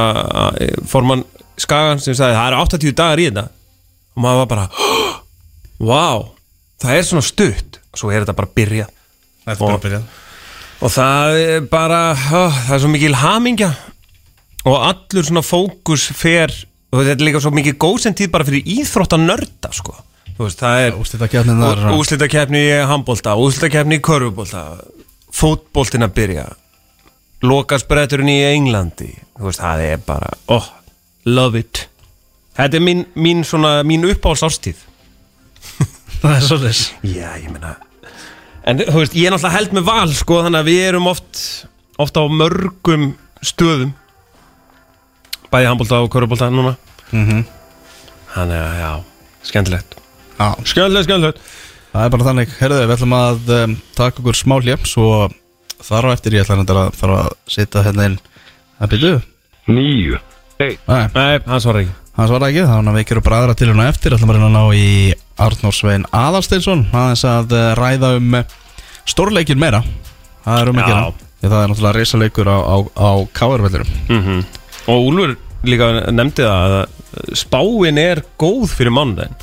eh, formann Skagan sem sagði, það eru 80 dagar í þetta. Og maður var bara, vá, það er svona stutt. Og svo er þetta bara byrjað. Er Og-. Og það er bara, ó, það er svo mikil hamingja og allur svona fókus fer, og þetta er líka svo mikið góðsendtíð bara fyrir íþrótt að nörda sko. Veist, það er úslitakeppni í handbólta, úslitakeppni í körfubólta, fótbóltin að byrja, lokaspretturinn í Englandi, veist, það er bara, oh, love it. Þetta er mín, mín mín uppáhalds ástíð. Það er svolítið Já, ég meina En þú veist, ég er náttúrulega held með val sko, þannig að við erum oft oft á mörgum stöðum bæði handbólta og körubólta núna. Mhm. Þannig að, já, skemmtilegt. Já, Skemmtilegt, skemmtilegt. Það er bara þannig. Herðu, við ætlum að um, taka okkur smá hljep Svo þar á eftir ég ætla reyndar að fara að setja hérna inn. Að byrju Níu. Nei, Nei, hann svarar ekki. Hann svara ekki, þannig að við gerum bara aðra til hérna eftir. Ætlum að reyna að ná í Arnór Svein Aðalsteinsson aðeins að eh, ræða um eh, stórleikin meira. Það er um Já. ekki hérna því það er náttúrulega reysaleikur á, á, á káarvellirum mm Og Úlfur líka nefndi það að spáin er góð fyrir mánudaginn.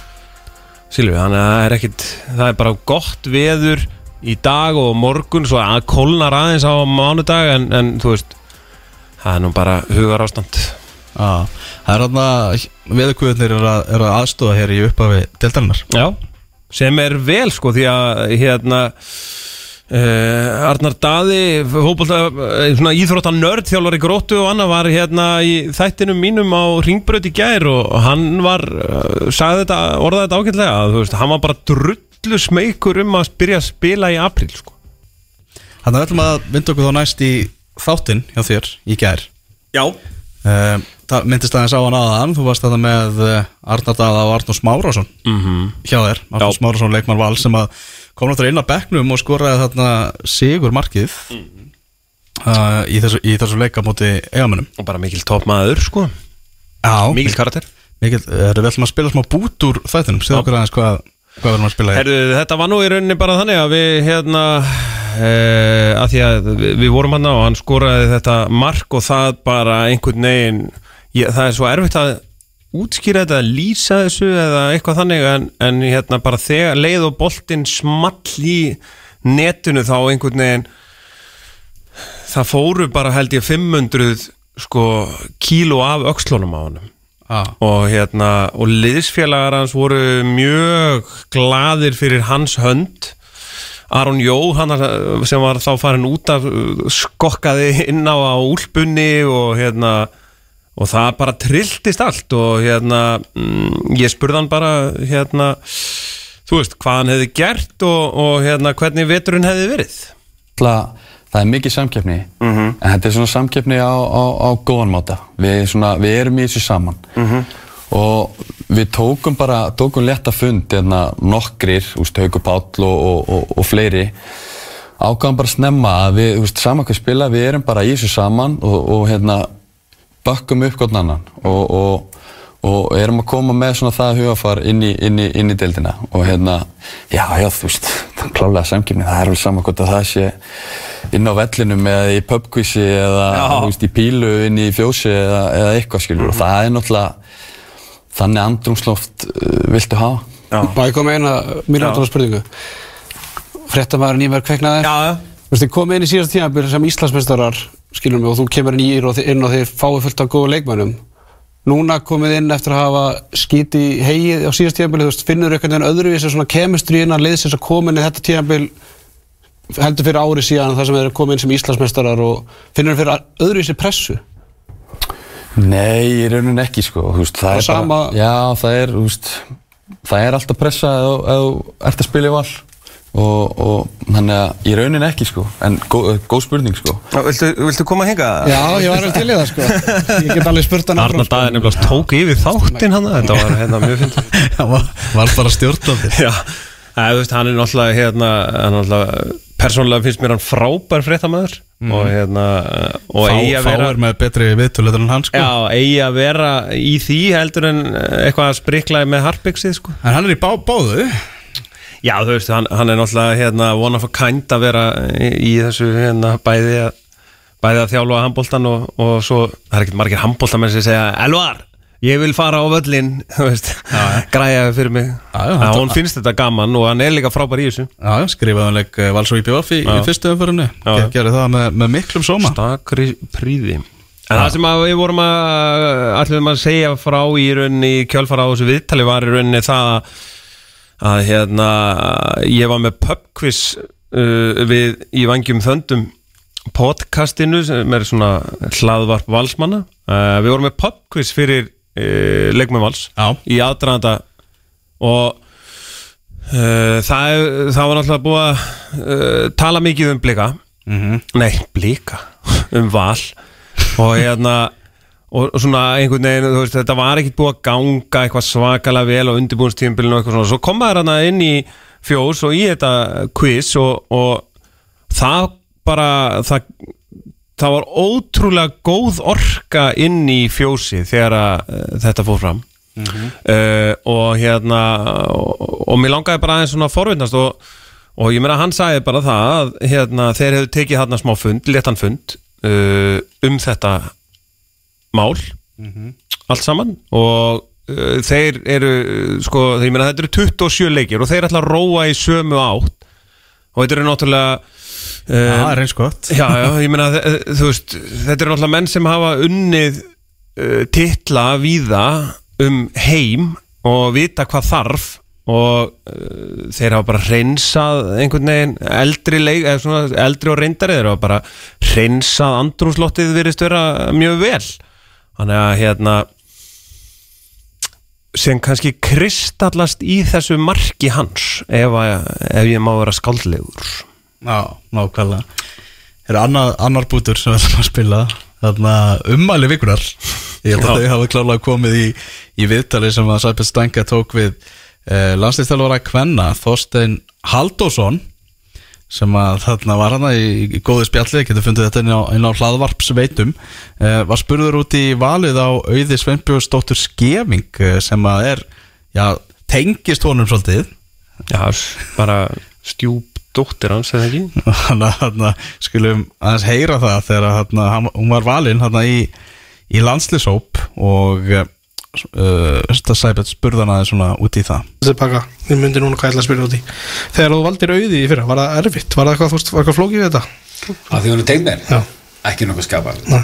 Silvi, þannig að það er ekkit það er bara gott veður í dag og morgun svo að kólnar aðeins á mánudag en, en þú veist það er nú bara hugar ástand. Já, það er þarna veðurkuðunir er, að- er að aðstofa hér í upphafi deltarinnar Já, sem er vel sko því að hérna uh, Arnar Daði fótbolta, uh, svona íþróttan nörd þjálfar í gróttu og annað var hérna í þættinum mínum á Ringbraut í gær og hann var, uh, sagði þetta orðaði þetta ágætlega, að, þú veist, hann var bara drullu smeykur um að byrja að spila í apríl sko Þannig að við ætlum að vinda okkur þá næst í þáttinn hjá þér í gær Já um, Það myndist aðeins á hann aðan Þú varst þetta með uh, Arnar Daða og Arnór Smárásson mm -hmm. hjá þér Arnór Já. Smárásson leikmann val sem að kom náttúrulega inn á bekknum og skoraði þarna sigur markið uh, í, þessu, í þessu leika móti eigamönnum og bara mikil toppmaður sko. Já. Mikil karakter. Mikil, erum við ætlum að spila smá bút úr þættinum. Segðu okkur aðeins hvað, hvað við erum að spila hér Herðu, þetta var nú í rauninni bara þannig að við hérna e, að því að við, vorum hann og hann skoraði þetta mark og það bara einhvern veginn ég, það er svo erfitt að útskýra þetta, lýsa þessu eða eitthvað þannig en, en hérna bara þegar leið og boltinn small í netinu þá einhvern veginn það fóru bara held ég 500 sko kíló af öxlunum á honum ah. og hérna og liðsfélagar hans voru mjög gladir fyrir hans hönd Aron Jó hann sem var þá farin út af skokkaði inn á úlpunni og hérna og það bara trilltist allt og hérna mm, ég spurði hann bara hérna þú veist hvað hann hefði gert og, og hérna hvernig veturinn hefði verið. Það er mikið samkeppni en þetta er svona samkeppni á, á, á góðan máta. Við, svona, við erum í þessu saman. Og við tókum bara tókum letta fund hérna, nokkrir, úst, Haukur Páll og, og, og, og fleiri. Ákvæðum bara snemma að við, úst, saman hvað spila, við erum bara í þessu saman og, og hérna bökkum upp gott annan og, og, og erum að koma með svona það hugafar inn í, inn í, inn í deildina. Og hérna, já, já, þú veist það er klálega samkipni, það er vel saman hvort að það sé inn á vellinum eða í pubquizi eða þú veist, í pílu inn í fjósi eða, eða eitthvað skilur. Og það er náttúrulega þannig andrumsloft uh, viltu hafa? Má ég koma eina mínútur spurningu? Þú veist, þið komið inn í síðast tímabil sem Íslandsmeistarar skilur mig og þú kemur þið, inn og þið fáið fullt af góðu leikmönnum. Núna komið inn eftir að hafa skít í hegið á síðast tímabil þú veist, finnur einhvern veginn öðruvísi svona kemistri innan liðsins að koma inn í þetta tímabil heldur fyrir ári síðan þar sem þeir komið inn sem Íslandsmeistarar og finnur fyrir öðruvísi pressu? Nei, í rauninni ekki sko veist, það, Og er sama- bara, Já, það er, þú veist, það er alltaf pressa ef þú- ert að spila í val og, og þannig að í rauninni ekki sko. En góð, góð spurning sko. Viltu, viltu koma að hinga? Já, ég var alveg til í það sko. Ég get alveg spurt hann Arnar Daði nefnilega tók yfir þáttinn hann Þetta var hérna mjög Það var, var bara stjórnandi. Já, það, þú veist, hann er náttúrulega hérna, hann er náttúrulega persónulega finnst mér hann frábær fréttamaður. Og hérna og Fá, vera Fáir með betri viðtölu en hann sko. Já, eigi að vera í því heldur en eitthvað að spriklaði með harpiksið sko. En hann er í bá, báðu Já, þú veist, hann, hann er náttúrulega hérna, one of a kind að vera í, í þessu hérna, bæði að bæði að þjálfa handbóltan og, og svo, það er ekkert margir handbóltamenn sem segja Elvar, ég vil fara á völlin þú veist, græja fyrir mig. Já, já, hún finnst þetta gaman og hann er líka frábær í þessu. Já, já, skrifaði hann leik eh, Vals og IPVF í, í fyrstu Já. Gerði það með, með miklum sóma. Stakri príði En það sem að við vorum að allir að segja frá í rauninni í kjölfara á þessu viðtali var í rauninni það að, að hérna ég var með pubquiz uh, við í vangjum þöndum podcastinu sem er svona hlaðvarp valsmanna. Uh, við vorum með pubquiz fyrir uh, leikmenn vals Já. í aðdraðanda og uh, það, það var náttúrulega búið að uh, tala mikið um blika. Nei, blika um val. Og hérna og og svona einhvern veginn, þú veist, þetta var ekkit búið að ganga eitthvað svakalega vel á undirbúinstíðumbilinu og eitthvað svona, svo kom maður hana inn í fjós og í þetta quiz og, og það bara það, það var ótrúlega góð orka inn í fjósi þegar að uh, þetta fór fram. Uh, og hérna og, og mér langaði bara aðeins svona að forvinnast og, og ég meina hann sagði bara það að hérna, þeir hefðu tekið þarna smá fund, letan fund uh, um þetta mál allt saman. Og uh, þeir eru uh, sko, ég meina þetta eru 27 leikir og þeir ætla að róa í sömu átt. Og þetta eru náttúrulega Já, uh, það er eins gott. Já, já, ég meina, þú veist, þetta eru náttúrulega menn sem hafa unnið uh, titla víða um heim og vita hvað þarf og uh, þeir hafa bara hreinsað einhvern veginn eldri, leik, eða svona, eldri og reyndari þeir hafa bara hreinsað andrúslottið virðist vera mjög vel þannig að hérna sem kannski kristallast í þessu marki hans ef, að, ef ég má vera skaldlegur Já, nákvæmlega. Það er annar, annar bútur sem við ætlum að spila Þarna ummæli vikunar. Ég held að þau hafa klárlega komið í, í viðtali sem að Sæpil Stænka tók við eh, landslýstælvara Kvenna Þorstein Haldósson sem að þarna var hana í, í góðu spjalli, getur fundið þetta inn á, inn á hlaðvarpsveitum eh, var spurður út í valið á auði Sveinbjörnsdóttur Skeving eh, sem að er, já, tengist honum svolítið Já, bara stjúp dóttir hans, eða ekki? Þannig að þarna, skulum aðeins heyra það þegar að, hann- hún var valinn í, í landslýsóp og uh, Sæbjörn spurði hann aðeins svona út í það. Tilbaka, ég myndi núna hvað ég ætla að spyrja út í. Þegar þú valdir auði í fyrra, var það erfitt? Var það eitthvað, veist, var eitthvað flókið við þetta? Að því hún er tegn mér Já. ekki nokkuð skapar Nei.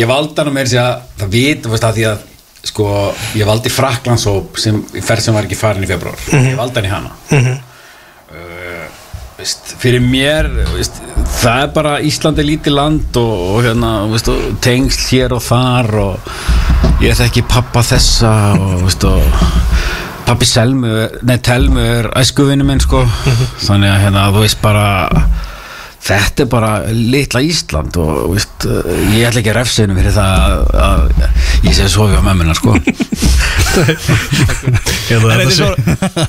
ég valdi hann með þess að það vit að því að sko ég valdi Fraklandsóp sem sem var ekki farin í februar ég valdi hann í hana. Mm veist, fyrir mér veist, það er bara Ísland er lítið land og, og hérna veist, og tengsl hér og þar og ég þekki pappa þessa og, pappi Selmu, nei Telmu er æskuvinu minn sko. Þannig að hérna, þú veist bara þetta er bara litla Ísland og ég ætla ekki að refsa henni fyrir það að, að ég sé sofi á mömmuna sko þetta er svo,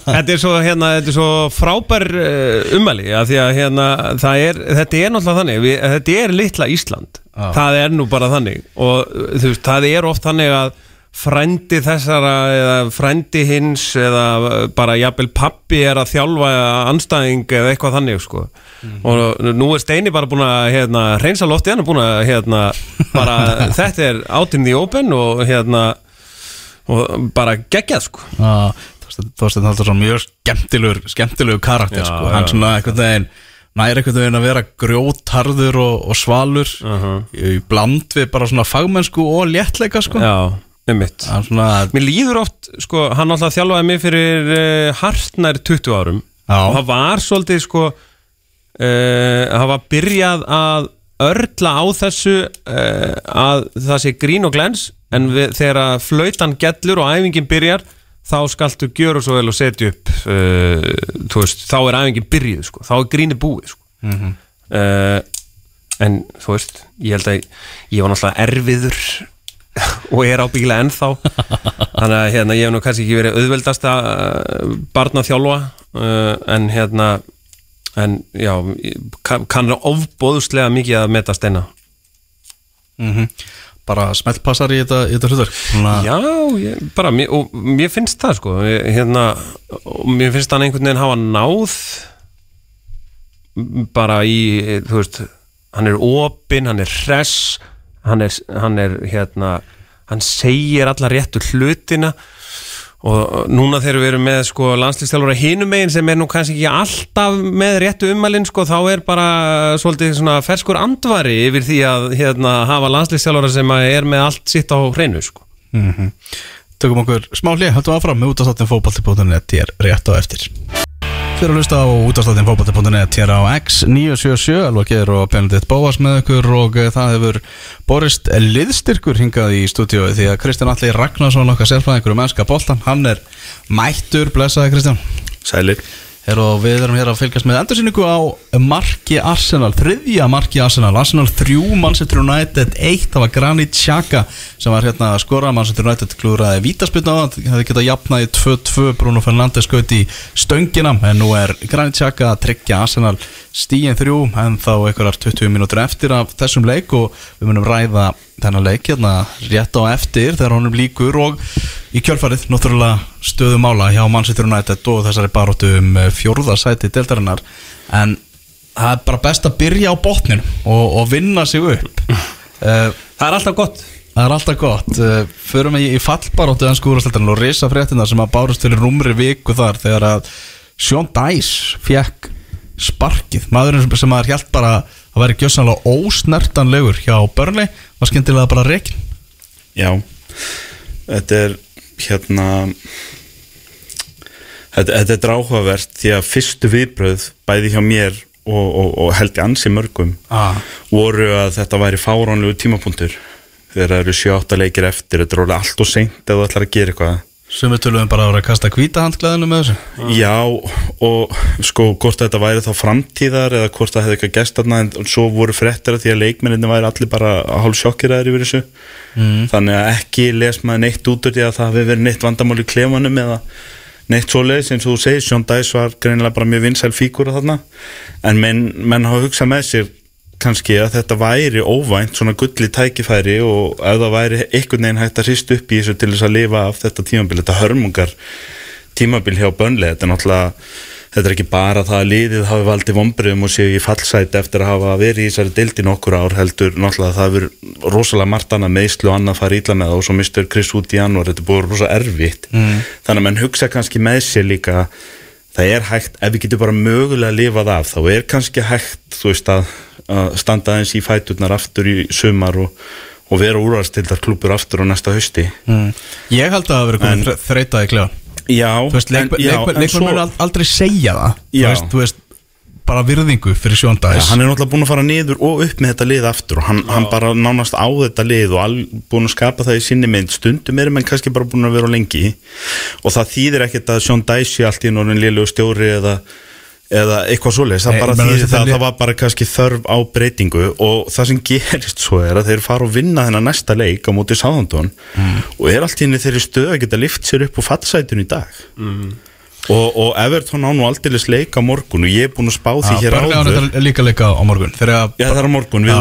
þetta er svo, hérna, þetta er svo frábær uh, ummæli að því að hérna, er, þetta er náttúrulega þannig, við, þetta er litla Ísland, það er nú bara þannig. Og þú veist, það er oft þannig að frændi þessara eða frændi hins eða bara jafnvel pappi er að þjálfa anstæðing eða eitthvað þannig sko. Og nú er Steini bara búin að hérna, reynsa lofti, hann er búin að hérna, bara, þetta er out in the open og hérna og bara geggjað sko Þorsteinn Halldórsson mjög skemmtilegur skemmtilegur karakter Já, sko. hann svona einhvern veginn næri einhvern veginn að vera grjótarður og, og svalur í bland við bara svona fagmennsku og léttleika sko. Já, hann svona Mér líður oft, sko, hann alltaf þjálfaði mig fyrir uh, hartnær 20 árum Já. og það var svolítið, sko uh, það var byrjað að örla á þessu uh, að það sé grín og glens en við, þegar að flautan gellur og æfingin byrjar þá skaltu gjöra svo vel og setja upp uh, veist, þá er æfingin byrjuð sko, þá er gríni búið sko. uh, en þú veist ég held að ég var náttúrulega erfiður og er ábyggilega ennþá. Þannig að hérna, ég hef nú kannski ekki verið auðveldasta uh, barna þjálfa en hérna en já, ég kann, kann ofbóðslega mikið að meta steina. Mm bara smeltpassar í þetta, þetta hlutur Já, ég, bara, og mér finnst það sko, hérna, og mér finnst hann einhvern veginn hafa náð bara í, þú veist, hann er opinn, hann er hress, hann er, hann er hérna, hann segir alla réttu hlutina og núna þegar við erum með sko landslýstjálfur hinum megin sem er nú kannski ekki alltaf með réttu ummælinn sko þá er bara svolítið svona ferskur andvari yfir því að hérna, hafa landslýstjálfur sem er með allt sitt á hreinu sko. Tökum okkur smá hlið, höldum áfram með útastáttin fótbolti.net Ég er rétt á eftir Þið eru að hlusta á útastáttin fótbolti.net Hér á X977 Alvar Geir og Benedikt Bóas með ykkur og eh, það hefur borist liðstyrkur hingað í stúdíói því að Kristján Alli Ragnarsson okkar sérfræðingur um ennska boltan hann er mættur, blessaði Kristján. Sælir Her og við erum hér að fylgjast með endursynningu á marki Arsenal, þriðja marki Arsenal. Arsenal 3, Manchester United 1, það var Granit Xhaka sem var hérna að skora, Manchester United klúraði vítaspilna á það, það geta jafnaði 2-2, Bruno Fernandes skaut í stöngina, en nú er Granit Xhaka að tryggja Arsenal stíin 3 en þá einhverjar 20 mínútur eftir af þessum leik og við munum ræða þennan leik hérna rétt á eftir þegar honum líkur og í kjölfarið náttúrulega stöðu mála hjá Manchester United og þessari baróttu um fjórðarsæti deltarinnar en það er bara best að byrja á botnin og, og vinna sig upp. Uh, Það er alltaf gott. Það er alltaf gott. Uh, Förum við í fallbaróttu en skúrasteldarinn og risa fréttina sem að bárust fyrir rúmri viku þar þegar að Sean Dice fekk sparkið. Maðurinn sem- sem maður hjælt bara að væri gjössanlega ósnertanlegur hjá Burnley var skemmtilega bara reikin Já, þetta er hérna þetta, þetta er dráhugavert því að fyrstu viðbröð bæði hjá mér og, og, og held ég ansi mörgum ah. voru að þetta væri fáránlegu tímapunktur þegar það eru 7-8 leikir eftir þetta er orðið allt og seint ef þú ætlar að gera eitthvað sem við tölum bara að vera að kasta kvítahandklæðinu með þessu. Já, og sko hvort þetta væri þá framtíðar eða hvort það hefði eitthvað gæst þarna en svo voru fréttir að því að leikmenninni væri allir bara hálf sjokkiraðir yfir þessu. Mm. þannig að ekki les maður neitt út úr því að það hefði verið neitt vandamál í klefanum eða neitt svoleiðis. Eins og þú segir Sjón Dæs var greinilega bara mjög vinsæl fígúra þarna en menn, menn hafa hugsað með sér kannski að þetta væri óvænt svona gulli tækifæri og ef það væri einhvern veginn hægt að hrist upp í þessu til þess að lifa af þetta tímabil þetta hörmungar tímabil hjá bönli þetta er náttúrulega þetta er ekki bara það að liðið hafi valdið vombriðum og séu í fallsæti eftir að hafa verið í þessari deildi nokkur ár heldur náttúrulega það hefur rosalega margt annað meðslu og annað fara ítla með það og svo mistur Chris út í janúar, þetta búið rosa erfitt Mm. þannig að menn hugsa kannski með sér líka það er hægt, ef við getum bara mögulega lifað af, þá er kannski hægt þú veist að, að standa eins í fæturnar aftur í sumar og, og vera úrvarstildar klúpur aftur á næsta hausti. Mm. Ég held að það verið En- komið þreitað í klefa. Já, Þú veist, leik, en- já, leikmenn en leikmenn svo- mun ald- aldrei segja það. Já. veist, veist, bara virðingu fyrir Dice. Hann er náttúrulega búin að fara niður og upp með þetta lið aftur og hann, hann bara nánast á þetta lið og all, búin að skapa það í sinni mynd. Stundum er menn kannski bara búin að vera lengi og það þýðir ekkert að Dice sé allt í norðin liðlegu stjóri eða, eða eitthvað svoleiðis, það Nei, bara þýðir það að það var bara kannski þörf á breytingu og það sem gerist svo er að þeir fara og vinna þennan næsta leik á móti Sáðandón og er allt í henni þeirri stöð að geta lift sér upp á fattsætun í dag. Og, og Everton á nú aldeilis leik á morgun og ég er búin að spá því hér áður. líka leika á morgun. Já, það er á morgun við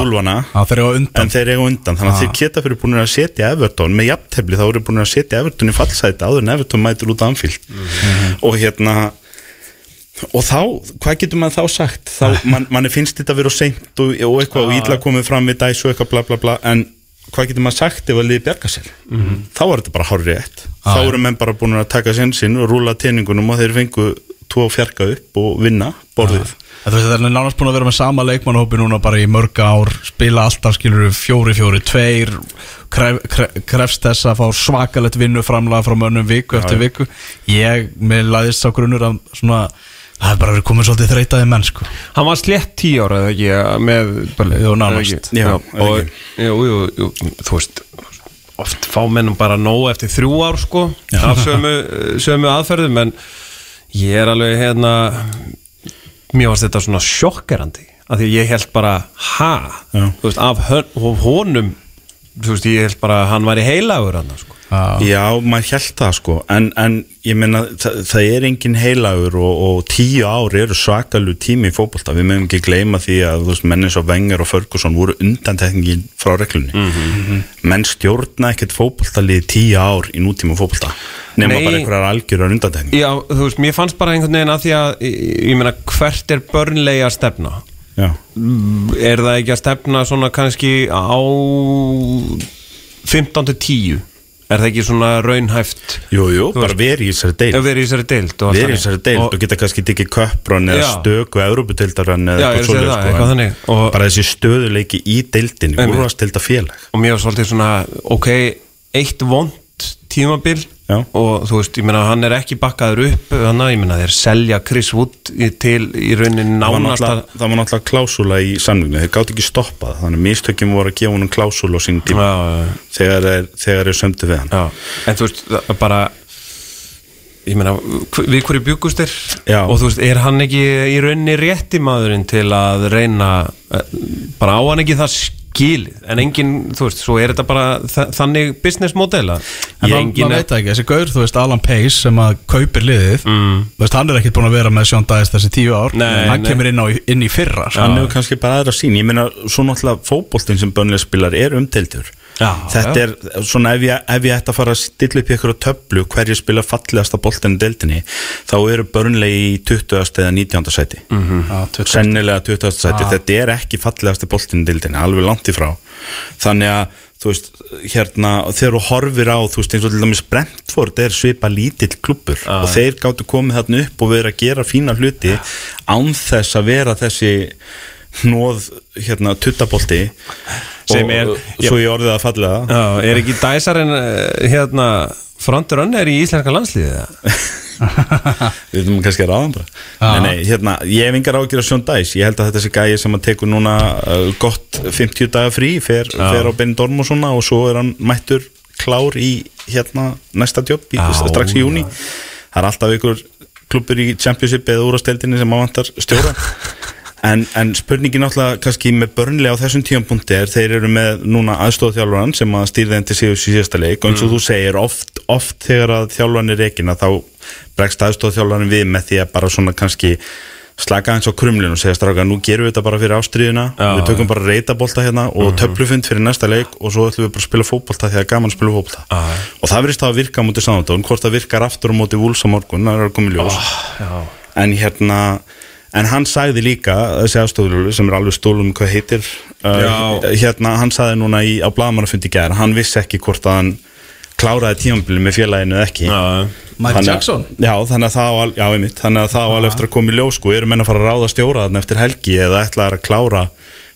undan. En þeir eru á undan, þannig að þeir geta fyrir búin að setja Everton með jafntefli, þá eru búin að setja Everton í fallsæti áður en Everton mætur út af Anfield. Og hérna og þá, hvað getur maður þá sagt? Þá, man, manni finnst þetta að vera seint og, og eitthvað og ítla komið fram við dæs og eitthvað bla bla bla, en hvað getur maður sagt ef að liði bjarga sér? Þá er þetta bara hárið rétt. Þá eru menn bara búin að taka sensin og rúla teiningunum og þeir fengu tvo fjarka upp og vinna borðið. Það er nánast búin að vera með sama leikmannhópi núna bara í mörg ár, spila alltaf skilur fjóri, fjóri, tveir kref, kref, krefst þess að fá svakalett vinnu framlega frá mönnum viku eftir viku. Ég, mér laðist sá grunnur að svona, það er bara verið komið svolítið þreytaði menn sko. Hann var slett tíu ára eða ekki með Jú, nánast. Já, og, jú, jú, jú, þú veist oft fá mennum bara nóg eftir þrjú ár sko af sömu, sömu aðferðum en ég er alveg hérna mér varst þetta svona sjokkerandi af því ég held bara ha, veist, af honum þú veist, ég held bara að hann væri heilagur hann sko. Já, maður held það sko. En, en ég meina það, það er engin heilagur og, og tíu ár eru svakalu tími í fótbolta. Við meðum ekki gleyma því að þú veist, menn eins og Wenger og Ferguson voru undantekningin frá reglunni. Menn stjórna ekkert fótboltalið tíu ár í nútíma fótbolta nema Nei. bara einhverjar algjörar undantekning Já, þú veist, mér fannst bara einhvern veginn að því að ég, ég meina, hvert er börnlega að stefna Já, er það ekki að stefna svona kannski á 15 til 10 er það ekki svona raunhæft? Jú, jú, Þú bara verið í þessari deild. Vera í þessari deild og Verið í þessari deild Og- og geta kannski tekið köpbrón eða stöku Európudeildarrann Já, eða eitthvað sko, þannig. en bara þessi stöðuleiki í deildinni, Einmitt. úrvarsdeilda félag og mér var svolítið svona ok, eitt vond tímabil Já. og þú veist, ég meina hann er ekki bakkaður upp þannig, ég meina þeir selja Chris Wood til í var nánast að það var náttúrulega klásúla í sannvignu, þeir gátt ekki stoppað. Þannig að mistökjum voru að gefa honum klásúla á sín tíma. Já, já, þegar þeir, sömdu við hann. En þú veist, bara ég meina, við hverju bjúkust þér Já. og þú veist, er hann ekki í rauninni rétti maðurinn til að reyna eh, bara á hann ekki það skilið, en engin, þú veist, svo er þetta bara þa þannig business model að En ég maður veit ekki, þessi gaur, þú veist, Alan Pace sem að kaupir liðið mm. veist, hann er ekkert búin að vera með Sean Dice þessi tíu ár Nei, hann nei. kemur inn, á, inn í fyrra sko. hann hefur kannski bara aðra sín ég meina, svo náttúrulega fótboltinn sem bönlega spilar er umdeildur Já, þetta já. er svona ef ég, ef ég ætti að fara að stilla upp í eitthvað töflu hverju spila fallegasta boltinn í deildinni þá eru börnlegi í 20. eða 19. sæti Mhm. Já, 20. sennilega 20. sæti, þetta er ekki fallegasti boltinn í deildinni, alveg langt í frá þannig að þú veist, hérna, þegar þú horfir á þú veist, eins og til dæmis Brentford er svipa lítill klubbur og þeir gáttu komið þarna upp og verið að gera fína hluti án þess að vera þessi hnóð, hérna, tuttabolti Sem er- svo ég orðið að fallega. Já, er ekki dæsarinn eh, hérna frontur er í íslenska landsliðið eða? við veitum kannski að ráðan bara. Nei, nei, hérna, ég hef engar ágjur að Sjón Dæs ég held að þetta sé gæi sem að tekur núna uh, gott 50 daga frí fer, fer á Benny Dorm og svona og svo er hann mættur klár í hérna næsta jobb í, Já, strax í júni það er alltaf ykkur klubbur í Championship eða úrasteldinni sem ávantar stjóra En, en spurningin náttúrulega kannski með börnlega á þessum tímapunkti er þeir eru með núna aðstofþjálfaran sem að stýra þeim til síðasta leik. Og eins og þú segir oft, oft þegar að þjálfaran er reikina þá bregst aðstofþjálfaran við með því að bara svona kannski slaka eins á krumlinu og segja stráka nú gerum við þetta bara fyrir ástriðuna Já, við tökum bara reytabólta hérna og töflufund fyrir næsta leik og svo ætlum við bara að spila fótbolta því að gaman að spila fótbolta. Já. og það verðist það að virka á móti samátón hvort það virkar aftur á móti vúls á morgun er að ljós. En hérna en hann sagði líka, þessi aðstoflulu sem er alveg stólum hvað heitir uh, hérna, hann sagði núna í, á blagamannafundi gær, hann vissi ekki hvort að hann kláraði tímambili með félaginu eða ekki. Já, Mike Jackson? Já, þannig að það á al- já, einmitt, þannig að það á alveg eftir að koma í ljós sko, eru menn að fara að ráða stjóra þarna eftir helgi eða ætla að klára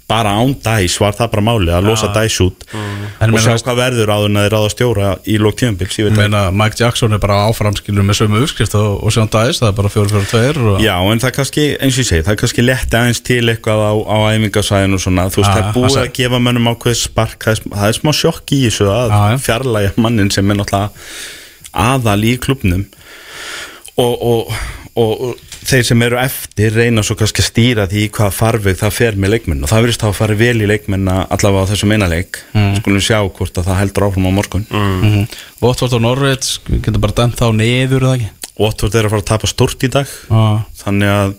bara án dæs, var það bara máli að losa dæs út. En og meina, sjá hvað verður áður en að þeir ráða stjóra í lók meina, Mike Jackson er bara áframskilur með sömu uppskrift og, og Sean Dice, það er bara 4-4-2 og... Já, en það er kannski, eins og ég segi, það er kannski lett aðeins til eitthvað á, á æfingasæðinu og svona, þú veist, það er búið það að gefa mönnum ákveð spark, það er, það er smá sjokk í þessu að já. fjarlæga mannin sem er náttúrulega aðal í klubnum og, og, og, og þeir sem eru eftir reyna svo kannski að stýra því í hvaða farveg það fer með leikmenn og það verðist þá að fara vel í leikmenn allavega á þessum eina leik mm. skulum sjá hvort að það heldur áfram á morgun mm. Watford og Norwich, getur bara dæmt þá niður eða ekki? Watford er að fara að tapa stort í dag Já. þannig að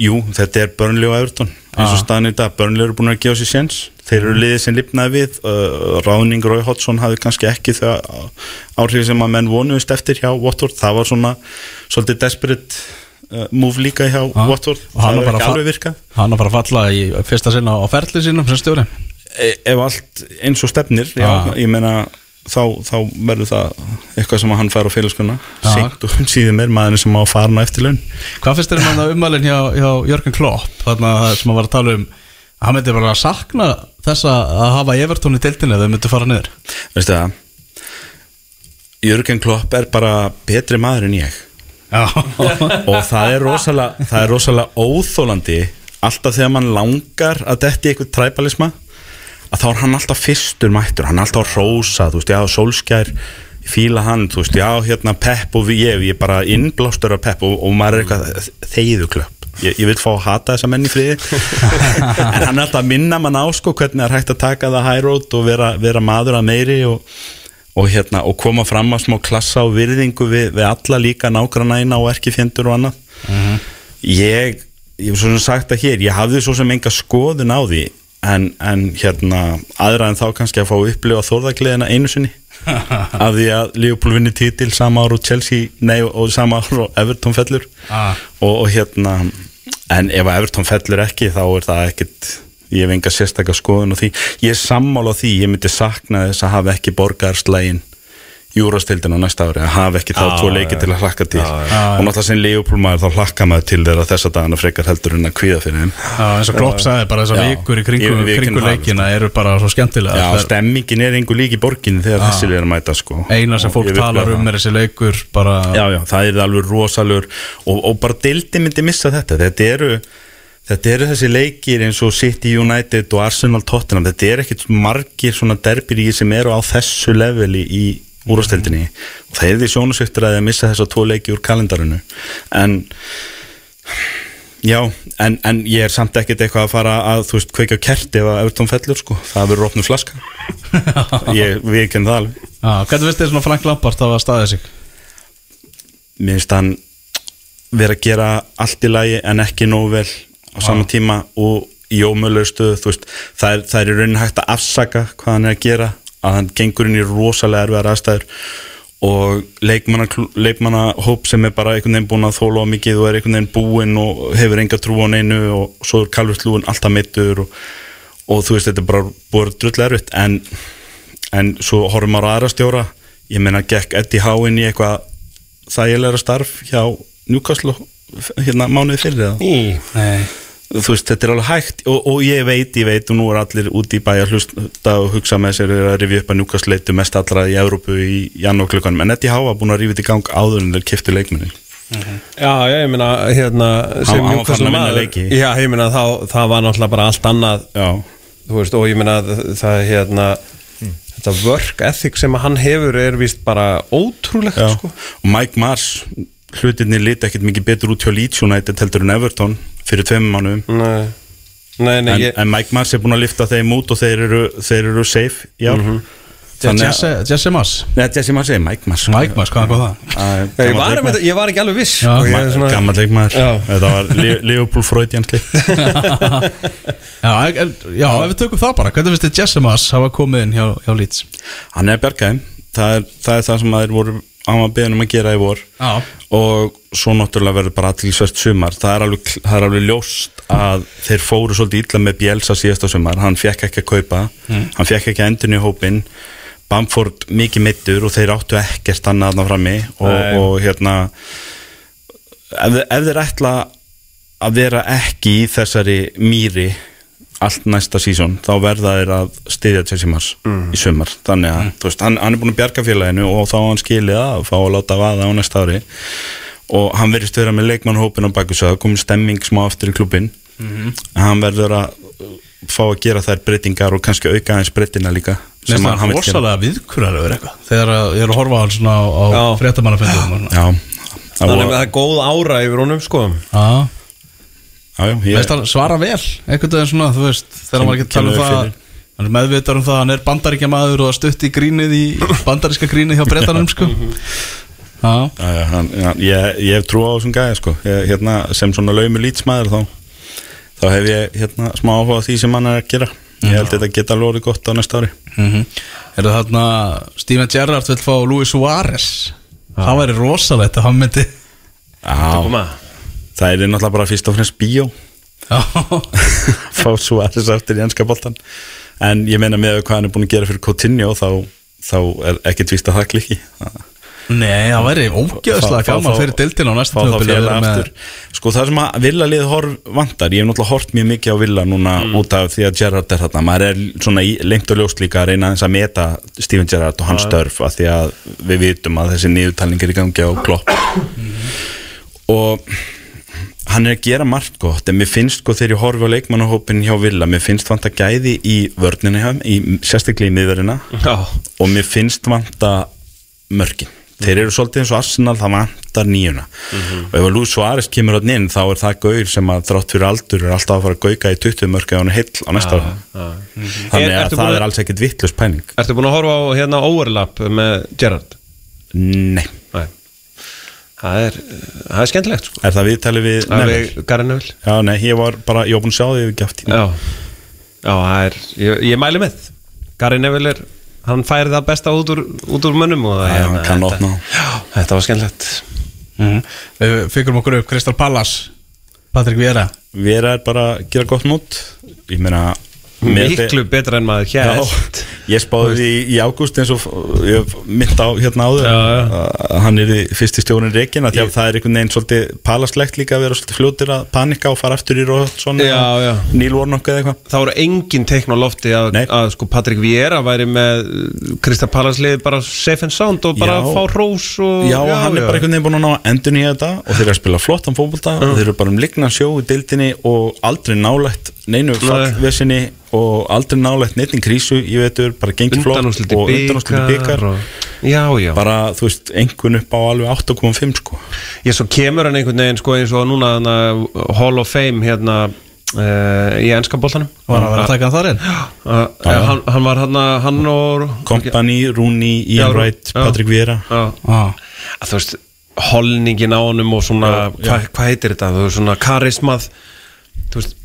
jú, þetta er Burnley og Everton eins og staðan í dag, Burnley eru búin að gefa sér séns. Þeir eru liðið sem lifnaði við. Uh, Ráðning Rói Hodgson hafði kannski ekki þau áhrif sem að menn vonuðist eftir hjá Watford, það var svona svolítið desperate uh, move líka hjá Watford, Og hann það er er bara ekki alveg virka Hann er bara að falla í fyrsta sinna á ferli sínum sem stjóri. E ef allt eins og stefnir já, Já. ég meina þá, þá verður það eitthvað sem hann fær á félagskunna. Seint og síðan meir maðurinn sem á að fara eftir laun Hvað finnst þér um hann ummælinn hjá, hjá Jörgen Klopp? Þarna sem að var að tala um að hann myndi bara að sakna þess að hafa Evertón í deildinni eða þau myndi fara niður? Veistu það? Jörgen Klopp er bara betri maður en ég. Og það er rosalega það er rosalega óþólandi alltaf þegar mann langar að detti eitthvað træbalisma að þá er hann alltaf fyrstur mættur, hann er alltaf að rósa þú veist, já, sólskær ég fíla hann, þú veist, já, hérna Pepp og ég, ég er bara innblástur af Pepp og, og maður er eitthvað þegiðu klöpp ég, ég vil fá að hata þessa menn í friði. En hann er alltaf að minna mann á sko hvernig er hægt að taka það high road og vera, vera maður að meiri og, og hérna, og koma fram að smá klassa og virðingu við, við alla líka nágrannæna og erkifjendur og annað. Ég, ég hef svo sem sagt að hér ég hafði svo sem enga skoðun á því en, en hérna aðra en þá kannski að fá upplifa þórðagliðina einu sinni. Af því að Liverpool vinni titil sama ár og Chelsea nei, og sama ár og Everton fellur. Ah. og, og hérna en ef að Everton fellur ekki þá er það ekkit ég hef enga sérstakka skoðun og því. Ég er sammála á því, ég myndi sakna þess að hafa ekki borgarslægin júrastildin á næsta ári, að hafa ekki þá Já, tvo leiki já. til að hlakka til. Já, já. og náttúrulega sem Leopold maður þá hlakka maður til þeirra þessa dagana frekar heldur en að kvíða fyrir þeim. Já, eins og Klopp sagði bara þessar vikur í kringu, kringu leikina eru bara svo skemmtilega Já, Það er stemmingin er einhver lík í borginni þegar þessi að mæta sko. Eina sem Og fólk talar um er þessi leikur bara Já, já, það er alveg rosalur og, og bara deildi myndi missa þetta. Þetta eru, þetta eru þessi leikir eins og City United og Arsenal Tottenham, þetta er ekkit margir svona derbir í sem eru á þessu leveli í úrvasteldinni og það er því sjónusvektur að missa þessa tvo leiki úr kalendarinu. En já, en, en ég er samt ekkit eitthvað að fara að, þú veist, kveika á kerti ef að Everton fellur, sko, það verður opnum flaska. Ég, við ekki það alveg. Já, hvernig finnst þið svona Frank Lampard hafa staðið sig? mér finnst hann vera að gera allt í lagi en ekki nógu vel á sama tíma og í ómölu stöðu þú veist, það er, það er í raunin hægt að afsaka hvað hann er að gera að hann gengur inn í rosalega erfiðar aðstæður og leikmanna, leikmanna sem er bara einhvern veginn búin að þóla á mikið og er einhvern veginn búinn og hefur enga trú á neinu og svo er kalvurslúin alltaf mittur og, og þú veist, þetta er bara búið drull erfitt. En, en svo horfum maður aðra stjóra. Ég meina, gekk Eddie Howe inn í eitthvað þægilegra starf hjá Newcastle hérna mánuði fyrir það Nei þú veist, þetta er alveg hægt og, og ég veit, ég veit og nú er allir úti í bæja hlusta og hugsa með sér að rifja upp að Newcastle leitu mest allra í Európu í janúarklukkanum en Eddie Howe var búin að rifja þetta í gang áður en þeir kiftu leikmenni Já, já, ég meina, hérna sem vinna maður- leiki. Já, ég meina, þá, það var náttúrulega bara allt annað Já, Þú veist, og ég meina, það er hérna Þetta work ethic sem hann hefur er víst bara ótrúlegt, já. sko. Og Mike Mars hlutinni liti ekkert mikið betur út hjá Leeds United heldur en Everton fyrir tveim mánuðum. Nei, nei, nei en, ég, en Mike Mars er búin að lifta þeim út og þeir eru, þeir eru safe já. Mhm. Jesse, Jesse Mass Nei, Jesse Mars er Mike Mars Mike Mass, hvað er það? ég, var, einmitt, ég var ekki alveg viss. Já, er Gammal leikmaður. Já. Þetta var Le- Leopold Freudianski Já, en, já, ef við tökum það bara Hvernig finnst þið Jesse Mass hafa komið inn hjá, hjá Leeds? Hann er bjargæðum það er, það er það sem þeir voru hann var beðin um að gera í vor. Já. Og svo náttúrulega verður bara aðtilsvært sumar. Það er, alveg, það er alveg ljóst að þeir fóru svolítið illa með Bielsa síðasta sumar. Hann fekk ekki að kaupa. Mm. hann fekk ekki að endurni í hópin Bamford mikið mittur og þeir áttu ekkert annað þarna frammi. Og, og hérna ef, ef þeir ætla að vera ekki í þessari mýri allt næsta sísón þá verða þeir að styðja Chelsea Mars Mm. í sumar. Þannig að þú veist, hann, hann er búin að bjarga félaginu og þá hann skilið að fá að láta vaða á næsta ári. Og hann verðist vera með leikmannhópin á baku það komið stemming smá aftur í klubbin Mhm. en hann verður að fá að gera þær breytingar og kannski auka aðeins breytina líka finnst að það vill gera. rosalega viðkurar yfir eitthvað Þegar að- ég er að horfa á hann svona á, það Þannig að það er góð ára yfir honum, sko Já já, já, Mér ég, svara vel Einhvern veginn svona, þú veist Þegar maður ekki tala um það. Hann er meðvitar um það, hann er bandaríkja maður og stutt í grínið í bandaríska grínið hjá breytanum sko. Já, já, já, hann, já, ég, ég hef trú á þessum gæði sko. ég, hérna, sem svona laumur lýtsmaður þá, þá hef ég hérna, smá áhuga því sem hann er að gera. Ég held þetta geta alveg orðið gott á næsta ári. Mm Er það þarna Steven Gerrard vil fá Luis Suárez? Það væri rosalegt að hann myndi Já, Koma. Það er náttúrulega bara fyrst og fremst bíó. Fá svo aðeins aftur í ennska boltan en ég meina með hvað hann er búin að gera fyrir Coutinho þá, þá er ekki tvist að það klikki Nei, það væri ógeðslega gaman fyrir dildina á næsta að aftur. Sko það sem að Villa lið horf vantar ég hef náttúrulega hort mjög mikið á Villa núna út af því að Gerrard er þarna. Maður er svona í, lengt og ljóst líka að reyna að meta Steven Gerrard og hans störf af því að við vitum að þessi niðurtalning er í gangi á klopp. Og hann er að gera margt gott en mér finnst sko þegar ég horfi á leikmannahópin hjá Villa, mér finnst vanta gæði í vörnina hjá, í, sérstaklega í miðverina Já, og mér finnst vanta mörkin. Þeir eru svolítið eins og Arsenal, það vantar nýjuna. Og ef að Luis Suárez kemur átni inn þá er það gaur sem að þrátt fyrir aldur er alltaf að fara að gauka í 20 mörki á hann heill á næsta ára þannig Er- að ertu það búin að- er alls ekkit vittlust pæling. Ertu búin að horfa á hérna overlap með Gerrard? Nei, Nei Það er, það er skemmtilegt, sko. Er það viðtalið við Það Neville? er Já, nei, ég var bara, ég var búin að sjá því við gæft Já, já það er, ég, ég mæli með. Gary Neville er, hann færi það besta út úr, út úr mönnum og það Já, hann kann þetta- þetta var skemmtilegt. Mhm. Við fyrkum okkur upp Kristal Pallas Patrik Viera Vera er bara að gera gott mót. Ég meina með Miklu betra en maður hérst ég spáði því í ágúst eins og ég mynd á hérna áður Já, já. hann er í fyrsti því að það er einhvern veginn svolítið palaslegt líka að vera svolítið fljótir að panika og fara aftur í já. Níl Warnock eða eitthvað Það voru engin teikn á lofti að, að sko Patrik Viera væri með Krista Palaslið bara safe and sound og bara Já. fá rós og, Já, hann er bara einhvern veginn búin að ná endur nýja þetta og þeir eru að spila flottan fótbolta og þeir eru bara um ligna sjó í deildinni og aldrei nálægt neinu fallvesinni og aldrei nálægt neittning krísu, ég veitur, bara gengið flott og undanúsliti byggar og- Já, já. Bara, þú veist, einhvern upp á alveg 8,5 sko. Ég svo kemur hann einhvern veginn sko eins og núna hana, Hall of Fame hérna uh, í ennska boltanum. Var að vera að taka hann þar inn? Uh, ja. hann, hann var hann, hann og Kompany, Rooney, Ian Já, Wright, já. Patrick Vieira. Já. að þú veist holningin á honum og svona Já, já. hvað hva heitir þetta, þú veist svona karismað þú veist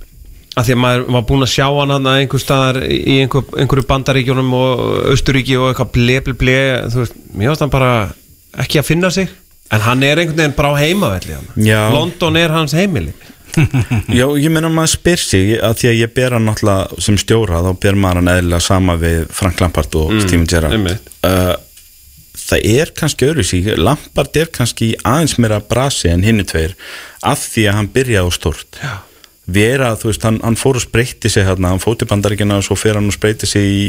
að því að maður var búinn að sjá hann hann að einhver staðar í einhver, einhverju bandaríkjunum og Austuríki og eitthvað ble ble ble þú veist, mér finnst hann bara ekki að finna sig en hann er einhvern veginn bara á heimavelli hann. Já. London er hans heimili Já, ég meina maður spyr sig að því að ég ber hann náttúrulega sem stjóra þá ber maður hann eðlilega sama við Frank Lampard og Steven Gerrard uh, Það er kannski öðru síg Lampard er kannski aðeins meira brasi en hinni tveir af því að hann byrjaði á stort Já. Vera, þú veist, hann, hann fór og spreyti sig hérna, hann fór til bandaríkina og svo fer hann og spreyti sig í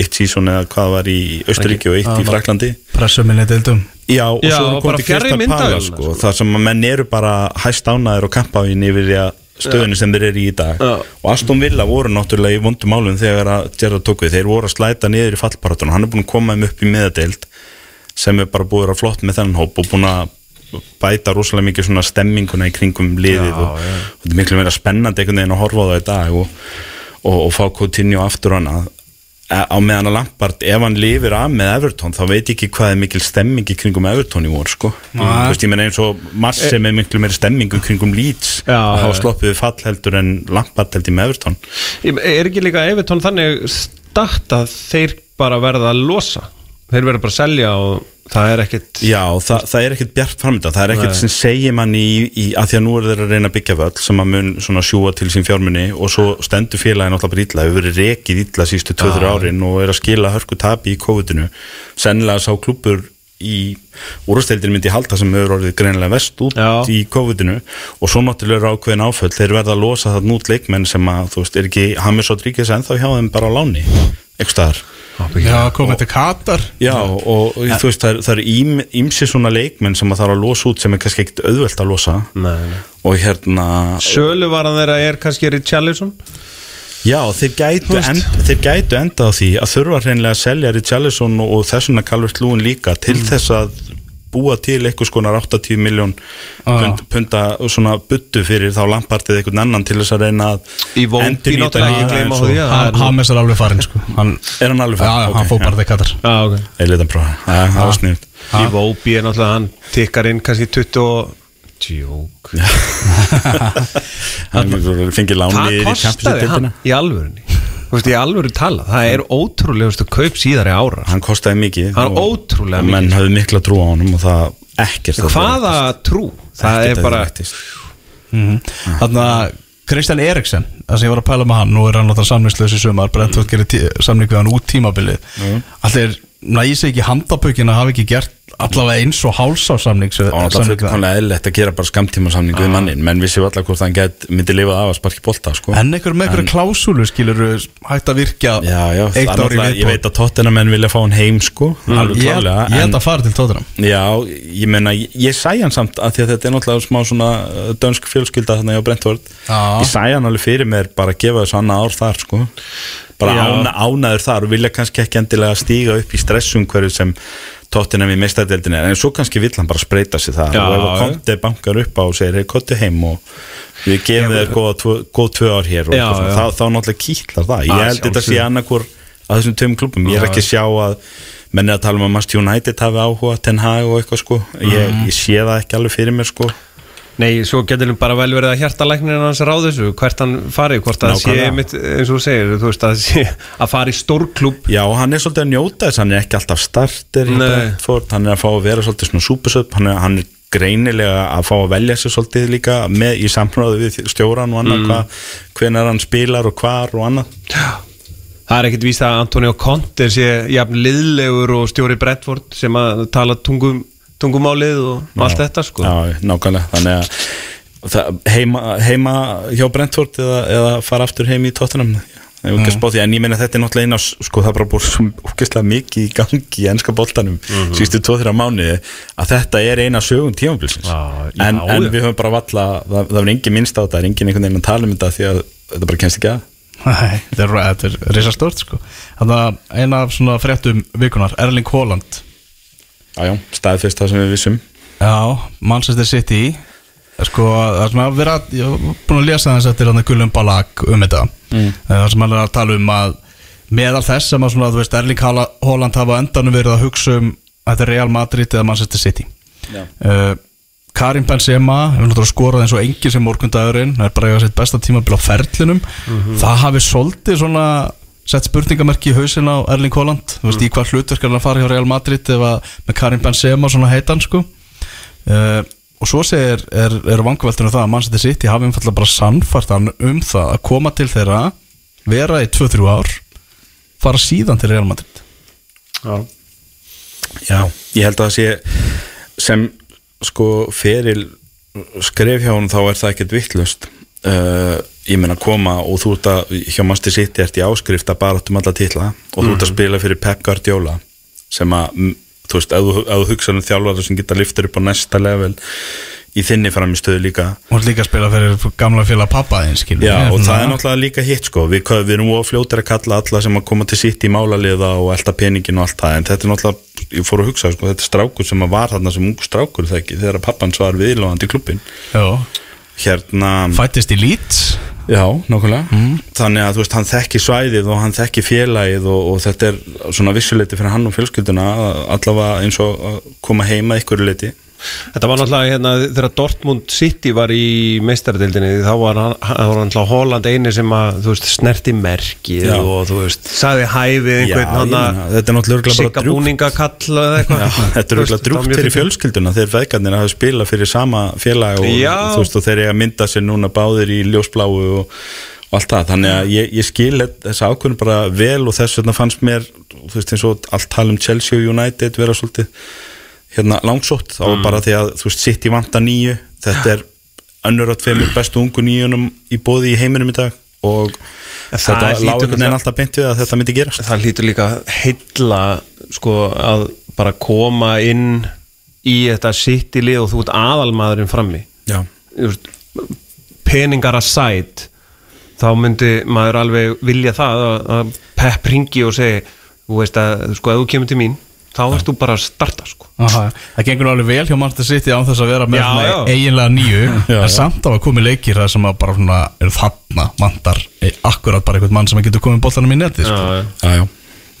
eitt sísón eða hvað var í Östuríki og eitt í Fraklandi Pressuminni deildum. Já, og Já, svo hann komið til Crystal myndavélinni, Palace sko, þar sem að menn eru bara hæst ánæður og kampavín yfir því að stöðunni sem þeir eru í í dag. Já. og Aston Villa voru náttúrulega í vondum málum þegar að Gerrard tók við, þeir voru að slæta niður í fallparatunum, hann er búin að koma þeim upp í meðadeild sem er bara búið að flott með þennan hóp og búin að bæta rosalega mikið svona stemminguna í kringum liðið Já, og, já. og þetta er miklu meira spennandi einhvern veginn að horfa á það í dag og, og, og fá Coutinho aftur og annað. Eh, á meðan að Lampard, ef hann lifir af með Everton, þá veit ég ekki hvað er mikil stemming í kringum Everton í vor, sko. Þú veist, ég meina eins og Massi með miklu meiri stemming í kringum Leeds, að hafa sloppið fall heldur en Lampard held ég með Everton. Er ekki líka Evertón þannig start að þeir bara verða að losa þeir verða bara að selja og það er ekkit Já, það, það er ekkert bjart framönda það er ekkert Nei. sem segir mann í, í að því að nú er þeir að reyna að byggja völl sem að mun svona sjúa til sín fjármunni og svo stendur félagin alltaf bara illa. Hefur verið rekið illa sístu 2-3 árin og er að skila hörku tapi í COVID-inu. Sennilega sá klubur í úrsteildin myndi halda sem hefur orðið greinilega vest út Já. í COVID-inu. Og svo náttúrulega eru ákveðin áföll. Þeir verða að losa það nút leikmenn sem að þú veist, er ekki Hamis Rodríguez ennþá hjá þeim bara á láni, eitthvað staðar Já, komið til Katar. Já, og, og þú veist, það er- það eru ím, ímsi svona leikmenn sem að þarf að losa út sem er kannski ekkert auðvelt að losa. Nei, nei. og hérna Söluvaran þeirra er kannski Richarlison? Já, þeir gætu, end, þeir gætu enda á því að þurfa hreinlega að selja Richarlison og, og þessuna Calvert Lúin líka til þess að búa til eitthvað skonar 80 miljón pund, punda svona buttu fyrir þá lampartið einhvern annan til þess að reyna að að- Ha- Hames er alveg farinn sko. Hann, er hann alveg Já, já, hann fór bara Katar. Já, ok. Ég leta hann prófa, það var sniðut Í Vópi er náttúrulega hann tikkar inn kannski 20 og Tjók hann fengið láni Það í Champions í alvörunni Þú veist, í alvöru tala Það er ótrúlegustu kaup síðari ára hann kostaði mikið Hann og- ótrúlega og menn mikið. hafði mikla trú á honum og það ekkert að Hvaða trú? Það Ekkert er bara að rættist. Þannig að Kristján Eriksen það sem ég var að pæla með hann, nú er hann náttúrulega samningslaus í sumar, Brentford gerir tí- samning við hann út tímabilið Allir næði sig ekki handabökin að hafa ekki gert allavega eins og hálsá samning Það var. alltaf fullkomlega eðlilegt að gera bara skamtíma samning við mannin, menn vissi allar hvort hann get, myndi lifað af að sparki bolta sko. En einhver með einhverja klásúlu skilur hægt að virkja Já, já, eitt það ár í náttúrulega- ég veit að tóttina menn vilja fá hann heim sko, alveg Ég klálega ég held að fara til tóttunum Já, ég meina, ég, ég sæ hann samt að að þetta er náttúrulega smá svona uh, dönsk fjölskylda þarna hjá Brentford. Já. Ég sæ hann alveg fyrir mér bara að gefa þessu annað ár þar sko. Bara ána, ánaður þar og vilja kannski ekki endilega stíga upp í stressumhverju sem tóttina við meistaradeildinni er en svo kannski vill hann bara spreita sig það Já, og ef að komti bankar upp á og segir hei, kottu heim og við gefum þér góð tvö ár hér Já, svona, þá, þá náttúrulega kýtlar það. Ég Að held þetta sé sjálfsögðu. annarkur að þessum tveim klubum, ég er ekki að sjá að menn er að tala um að Manchester United hafi áhuga Ten Hag og eitthvað sko. Ég, ég sé það ekki alveg fyrir mér sko Nei, svo getur hann bara vel verið að hjartalæknir hans ráð þessu, hvert hann farið hvort að sé mitt, eins og þú segir þú veist að sé að fara í stórklub Já, hann er svolítið að njóta þess, hann er ekki alltaf starter í. Brentford, hann er að fá að vera svolítið svona súpusöp, hann hann er greinilega að fá að velja sér svolítið líka með í samráðu við stjóran og annað, mm. hvenar hann spilar og hvar og annað Það er ekkit víst að Antonio Conte sé jafn liðlegur og stjóri Bredford sem að tala tungum, tungumálið og allt þetta sko. Já, nákvæmlega, þannig að það, heima, heima hjá Brentford eða, eða fara aftur heim í spá því, en ég meina þetta er náttúrulega eina sko það er bara búið svo ógeðslega mikið í gangi í ennska boltanum Mhm. síðustu 2-3 mánuði að þetta er eina sögum tímafélsins Já, en, já, en já. við höfum bara valla það, það er engin minnst á þetta, það er engin einhvern veginn að tala um þetta því að þetta bara kemst ekki að. Nei, þetta er, er risa stórt sko. Þannig að eina af svona fréttum vikunar Erling Haaland Já, já, staðfest það sem við vissum. Já, Manchester City. Sko, það sem að vera Ég hef búin að lesa þess eftir Gullum Balag um þetta. Mm. Það sem að tala um að Meðal þess sem að svona, veist, Erling Haaland hafa endanum verið að hugsa um Þetta er Real Madrid eða Manchester City. Uh, Karim Benzema hefur náttúrulega skorað eins og engin sem morgundagurinn. Það er bara að eiga sitt besta tímabil á ferlinum. Það hafi svolítið svona sett spurningamerki í hausin á Erling Haaland. Þú veist, í hvað hlutverk er hann að fara hjá Real Madrid ef að með Karim Benzema svona heitan sko. Uh, og svo segir er, er vangaveltunum það að Manchester City hafi umfallega bara sannfært hann um það að koma til þeirra vera í 2-3 ár fara síðan til Real Madrid. Já, Já, ég held að það sé sem sko feril skref hjá hún þá er það ekkert vittlust uh, ég meina koma og þú ert að hjá Master City ert í áskrift að bara um alla titla og þú ert að spila fyrir Pep Guardiola sem að, mm, þú veist, ef þú, hugsa um þjálfara sem geta liftur upp á næsta level í þinni fram í stöðu líka og líka að spila fyrir gamla félag pappa þinn skilur. Já, við, og það svona- er náttúrulega líka hitt sko. Við, við erum of fljótir að kalla alla sem að koma til sitt í málaliða og elta peningin og allt það en þetta er náttúrulega, ég fór að hugsa sko, þetta er strákur sem að var þarna sem ung strákur það þegar pappans var viðlóðandi í hérna fættist í Leeds? Já, nákvæmlega. Þannig að þú veist, hann þekki svæðið og hann þekki félagið og, og þetta er svona vissuleiti fyrir hann og fjölskylduna allavega eins og að koma heima ykkur leiti Þetta var náttúrulega hérna þegar Dortmund City var í meistardildinni þá var hann, hann var náttúrulega Holland eini sem að þú veist snerti merkið Já. og þú veist sagði hæfið einhvern hann er náttúrulega sigga drjúgt. búningakall eða eitthvað þetta er var drúgt fyrir fjölskylduna þegar feðgarnir hafa spilað fyrir sama félag og, Já. þú veist, og þeir eiga að mynda sér núna báðir í ljósbláu og, og allt það, þannig að ég, ég skil þessa ákvörðin bara vel og þess vegna fannst mér, þú veist eins og allt tala um Chelsea og United vera svolítið hérna langsótt, þá var bara því að þú veist, City vanta nýju, þetta er önnur átt fyrir bestu ungu nýjunum í bóði í heiminum í dag. Og Það þetta hlýtur lág einhvern veginn alltaf beint við að þetta myndi gerast. Það hlýtur líka heilla sko að bara koma inn í þetta City-lið og þú ert aðalmaðurinn frammi. Veist, peningar að sæt þá myndi maður alveg vilja það að, að Pep ringi og segi þú veist að sko ef þú kemur til mín þá ert þú bara að starta sko Aha, það gengur alveg vel hjá Manchester City án þess að vera með Já, já. eiginlega nýju Já, en já. samt á að komi leikir það sem að bara svona eru þarna vantar e, akkurat bara einhvern mann sem getur komið boltanum í neti sko. já, já, já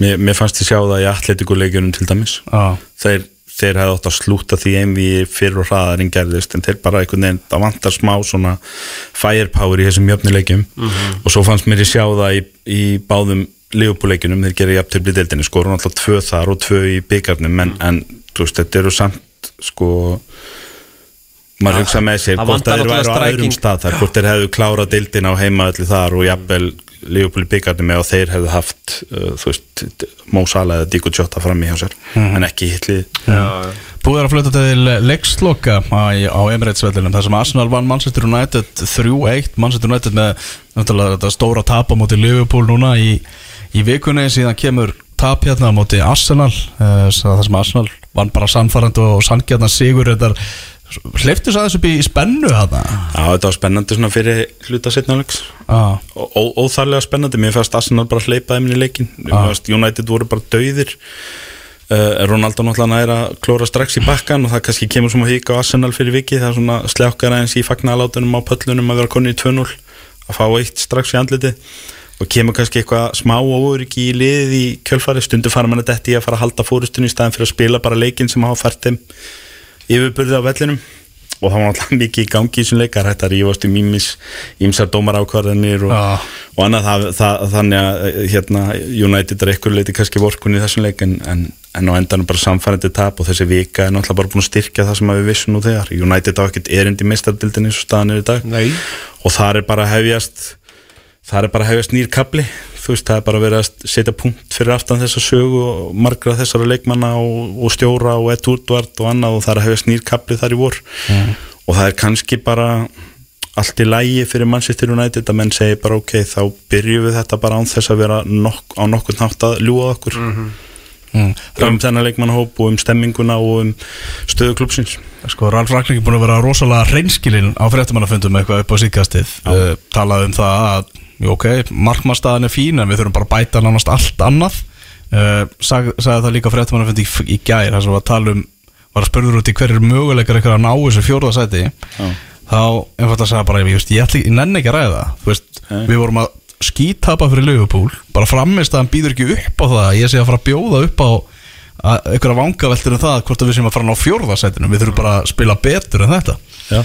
Mér, mér fannst ég sjá það í atletiku til dæmis Já. þeir, þeir hefði átt að slúta því einvi fyrir og hraðar en gerðist en þeir bara einhvern veginn, það vantar smá svona firepower í þessum jöfnuleikjum og svo fannst mér ég sjá það í, í báðum liðupúleikjunum þeir gerir jafntöfli deildinni, skoru náttúrulega tvö þar og tvö í byggarnum en, en þú veist, þetta eru samt sko maður hugsa með sér hvort þeir væru á öðrum stað þar hvort þeir hefðu klárað deildina á heimaðalli þar og jafnvel Leopold byggarnum eða þeir hefðu haft uh, þú veist, Mo Salah eða Diego Jota frammi hjá sér en ekki hitlið Búið er að fluta til leiksloka á, á Emirates-vellinum þar sem Arsenal vann Manchester United 3-1 Manchester United með náttúrulega þetta stóra tap á móti Liverpool núna í, í vikunni síðan kemur tap hérna á móti Arsenal uh, þar sem Arsenal vann bara sannfærandi og sanngjarnar sigur þetta hleyftu sæðis upp í spennu þarna. Já, þetta var spennandi svona fyrir hluta setnáleiks ah. Óþarlega spennandi, mér fannst Arsenal bara hleypaði minni leikin Ah. United voru bara dauðir. Uh, Ronaldo náttúrulega næra að klóra strax í bakkan og það kannski kemur svona hík á Arsenal fyrir viki það er svona sljákkar aðeins í fagnalátunum á pöllunum að vera konni í 2-0 að fá eitt strax í andliti og kemur kannski eitthvað smá óryggi í liðið í kjölfari, stundu fara mann að detti að fara að halda fórustunni í staðin fyrir að spila bara leikin sem hafa fært þeim yfirburði á vellinum. Og það var alltaf mikið í gangi í þessum leikar að rífast um ímis ímsar dómarákvarðanir og, Já. og annað. Það, það, þannig að eh, hérna, United er eitthvað leiti kannski vorkun í þessum leik en, en, en á endanum bara samfærandi tap. Og þessi vika er náttúrulega bara búin að styrkja það sem við vissum nú þegar. United á ekkert erindi mistardildin eins og staðan er í dag. Nei. og það er bara hefjast það er bara að hefjast nýr kapli þú veist, það er bara að vera að setja punkt fyrir aftan þessa sögu og margra þessara leikmanna og, og stjóra og Ed Woodward og annað og það er að hefjast nýr kapli þar í vor. Og það er kannski bara allt í lægi fyrir Manchester United að menn segi bara ok, þá byrjum við þetta bara án þess að vera nokk, á nokkur nátt að ljúa okkur. Mm. um þennan leikmannahóp og um stemminguna og um stöðu klubsins Sko, Ralf Ragnar er búin að vera rosalega reynskilinn á fréttamannafundum eitthvað upp á síðkastið. Uh, talað um það að, ok, markmannstæðan er fín en við þurfum bara að bæta nánast allt annað. Uh, sag, sagði það líka á fréttamannafundi í, í gær, þar sem var að tala um var að spurður út í hverjir möguleikar eitthvað að ná þessu fjórðasæti þá einfalda að segja bara, ég, veist, ég, ætli, ég nenni ekki að ræða veist, við vorum að skítapa fyrir Liverpool bara framist að hann býður ekki upp á það að ég sé að fara að bjóða upp á að- einhverja vangaveltur um það hvort að við séum að fara að ná fjórðasætinu við þurfum bara að spila betur en þetta. Já.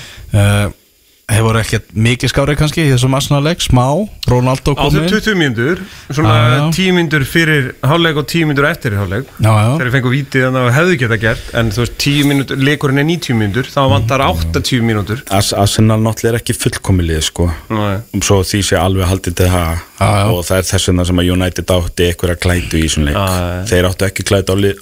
Uh, hefur ekkert mikið skárið kannski í þessum Arsenal-leik, smá? Ronaldo Á komið þeim 20 mínútur Svona Já, já. 10 mínútur fyrir hálfleik og 10 mínútur eftir hálfleik. Já, já. Þegar fengu vítið að hefðu geta gert En þú veist 10 mínútur, leikurinn er 90 mínútur Þá vantar 80 mínútur. As Arsenal náttúrulega er ekki fullkomilið sko. Nei. um svo því sé alveg haldið til það og það er þess vegna sem að United átti einhverja klætu í svona leik. Já, þeir áttu ekki klætu á, li-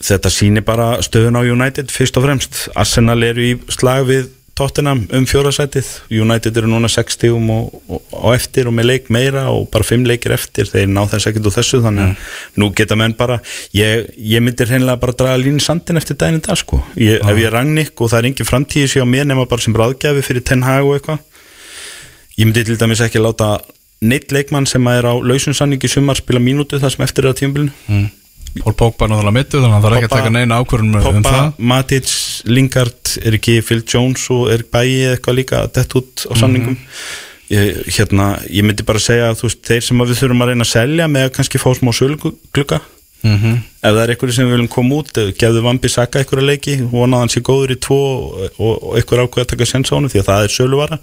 þetta þetta sýnir bara stöðun á United fyrst og fremst, Arsenal eru í slag við Tottenham um fjórasætið United eru núna 60 um og, og, og eftir og með leik meira og bara 5 leikir eftir, þeir ná þess ekkert úr þessu þannig að nú geta menn bara ég, ég myndir hreinlega bara draga línu sandin eftir daginn dag sko, ég, ef ég ragnik og það er engin framtíði sér á mér nema bara sem ráðgjafi fyrir Ten Hag og eitthvað. Ég myndi til dæmis ekki láta neitt leikmann sem er á lausunsanningi sumar spila mínútu það sem eftir er á tímabilinu. Mm. Pól er náttúrulega mittu þannig að það er ekki að taka neina ákvörðun um það Matic, Lingard er ekki Phil Jones og er bæi eitthvað líka dett út á samningum ég, hérna, ég myndi bara segja að veist, þeir sem við þurfum að reyna að selja með að kannski fá smá söluglugga Mhm. ef það er eitthvað sem við viljum koma út gefðu Vambi Saka eitthvað leiki vonað hann sé góður í tvo og, eitthvað ákveð að taka sens á honum því að það er söluvara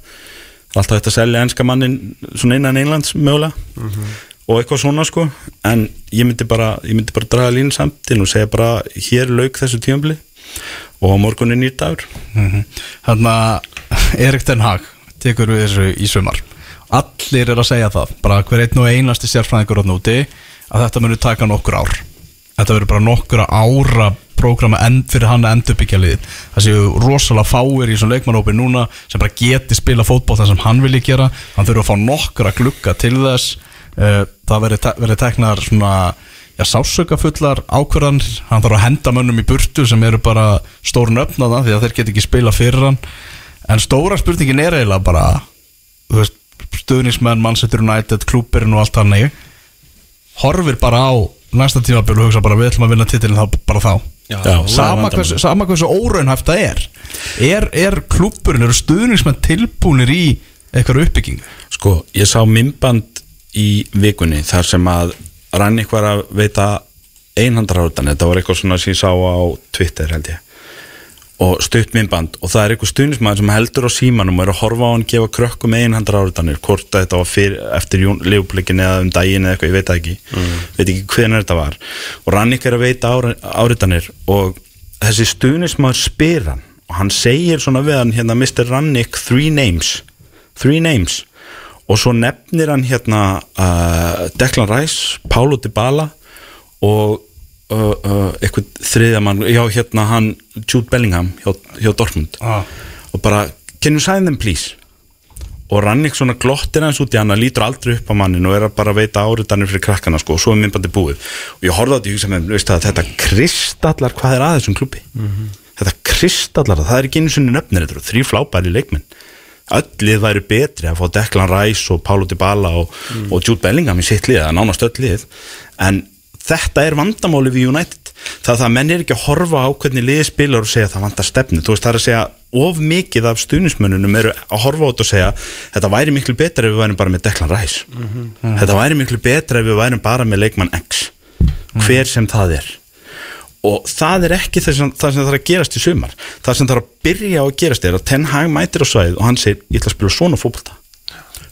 alltaf að selja enska mannin svona innan Englands mögulega og eitthvað svona sko. En ég myndi bara, ég myndi bara draga línu samtinn og segja bara hér lauk þessu tímabli og morgun er nýr dagur. Þannig að Erik Ten Hag tekur við þessu í sumar. Allir er að segja það bara hver einn og einasti sérfræðingur á núti að þetta muni taka nokkur ár. Þetta verður bara nokkur ára prógrama fyrir hann að endurbyggja liðið. Það séu rosalega fáir í þessum leikmannópi núna sem bara geti spila fótból það sem hann vilji gera, hann þurfa að fá nokkura glugga til þess það verður te verður teknar svona já, sásökafullar ákvörðanir hann þarf að henda mönnum í burtu sem eru bara stórn öfnaða því að þeir get ekki spila fyrir hann. En stóra spurningin er eiginlega bara þú veist, stuðnismenn, Manchester United klúbirinn og allt þannig. Horfir bara á næsta tímabil og hugsa bara við ætlum að vinna titilin þá bara þá. Já, er sama, hversu, sama hversu óraunhæft það er. Er, er klúbburinn, eru stuðnismenn tilbúnir í eitthvað uppbygging Sko, ég sá mymband í vikunni þar sem að Rannik var að veita einhandrarútan, þetta var eitthvað svona sem ég sá á Twitter held ég. Og stutt mymband og það er eitthvað stuðnismæður sem heldur á símanum og er að horfa á hann gefa krökkum einhandrarútanir, hvort þetta var fyrir, eftir leifupleikin eða um daginn eða eitthvað, ég veit ekki. Veit ekki hvernig þetta var. Og Rannik er að veita áritanir og þessi stuðnismæður spyr hann og hann segir svona við hann hérna Mr. Rannik three names. Three names og svo nefnir hann hérna uh, Declan Rice, Paulo Dybala og uh, uh, eitthvað þriðja mann, já hérna hann Jude Bellingham hjá, hjá Dortmund. Ah. og bara, can you sign them please? Og Rannik svona glottir hans út í hann lítur aldrei upp á mannin og er að bara veita áritanir fyrir krakkana sko og svo er myndbandi búið. Og ég horfði á þetta í hugsa með veist það, þetta kristallar hvað er að þessum klubbi þetta kristallar það, er ekki einu sinni nöfnir þetta eru þrý flábæri leikmenn öllið væri betri að fá Declan Rice og Paulo Dybala og, og Jude Bellingham í sitt lið, það er nánast öll lið. En þetta er vandamáli við United. Það er það að menn er ekki að horfa á hvernig liðið spilar og segja að það vantar stefnu. Þú veist það er að segja of mikið af stuðnismönnunum eru að horfa á þetta og segja þetta væri miklu betra ef við værum bara með Declan Rice. Þetta væri miklu betra ef við værum bara með leikmann X. Hver sem það er og það er ekki það sem, það sem þarf að gerast í sumar. Það sem þarf að byrja á að gerast er að Ten Hag mætir á svæðið og hann segir ég ætla að spila svona fótbolta.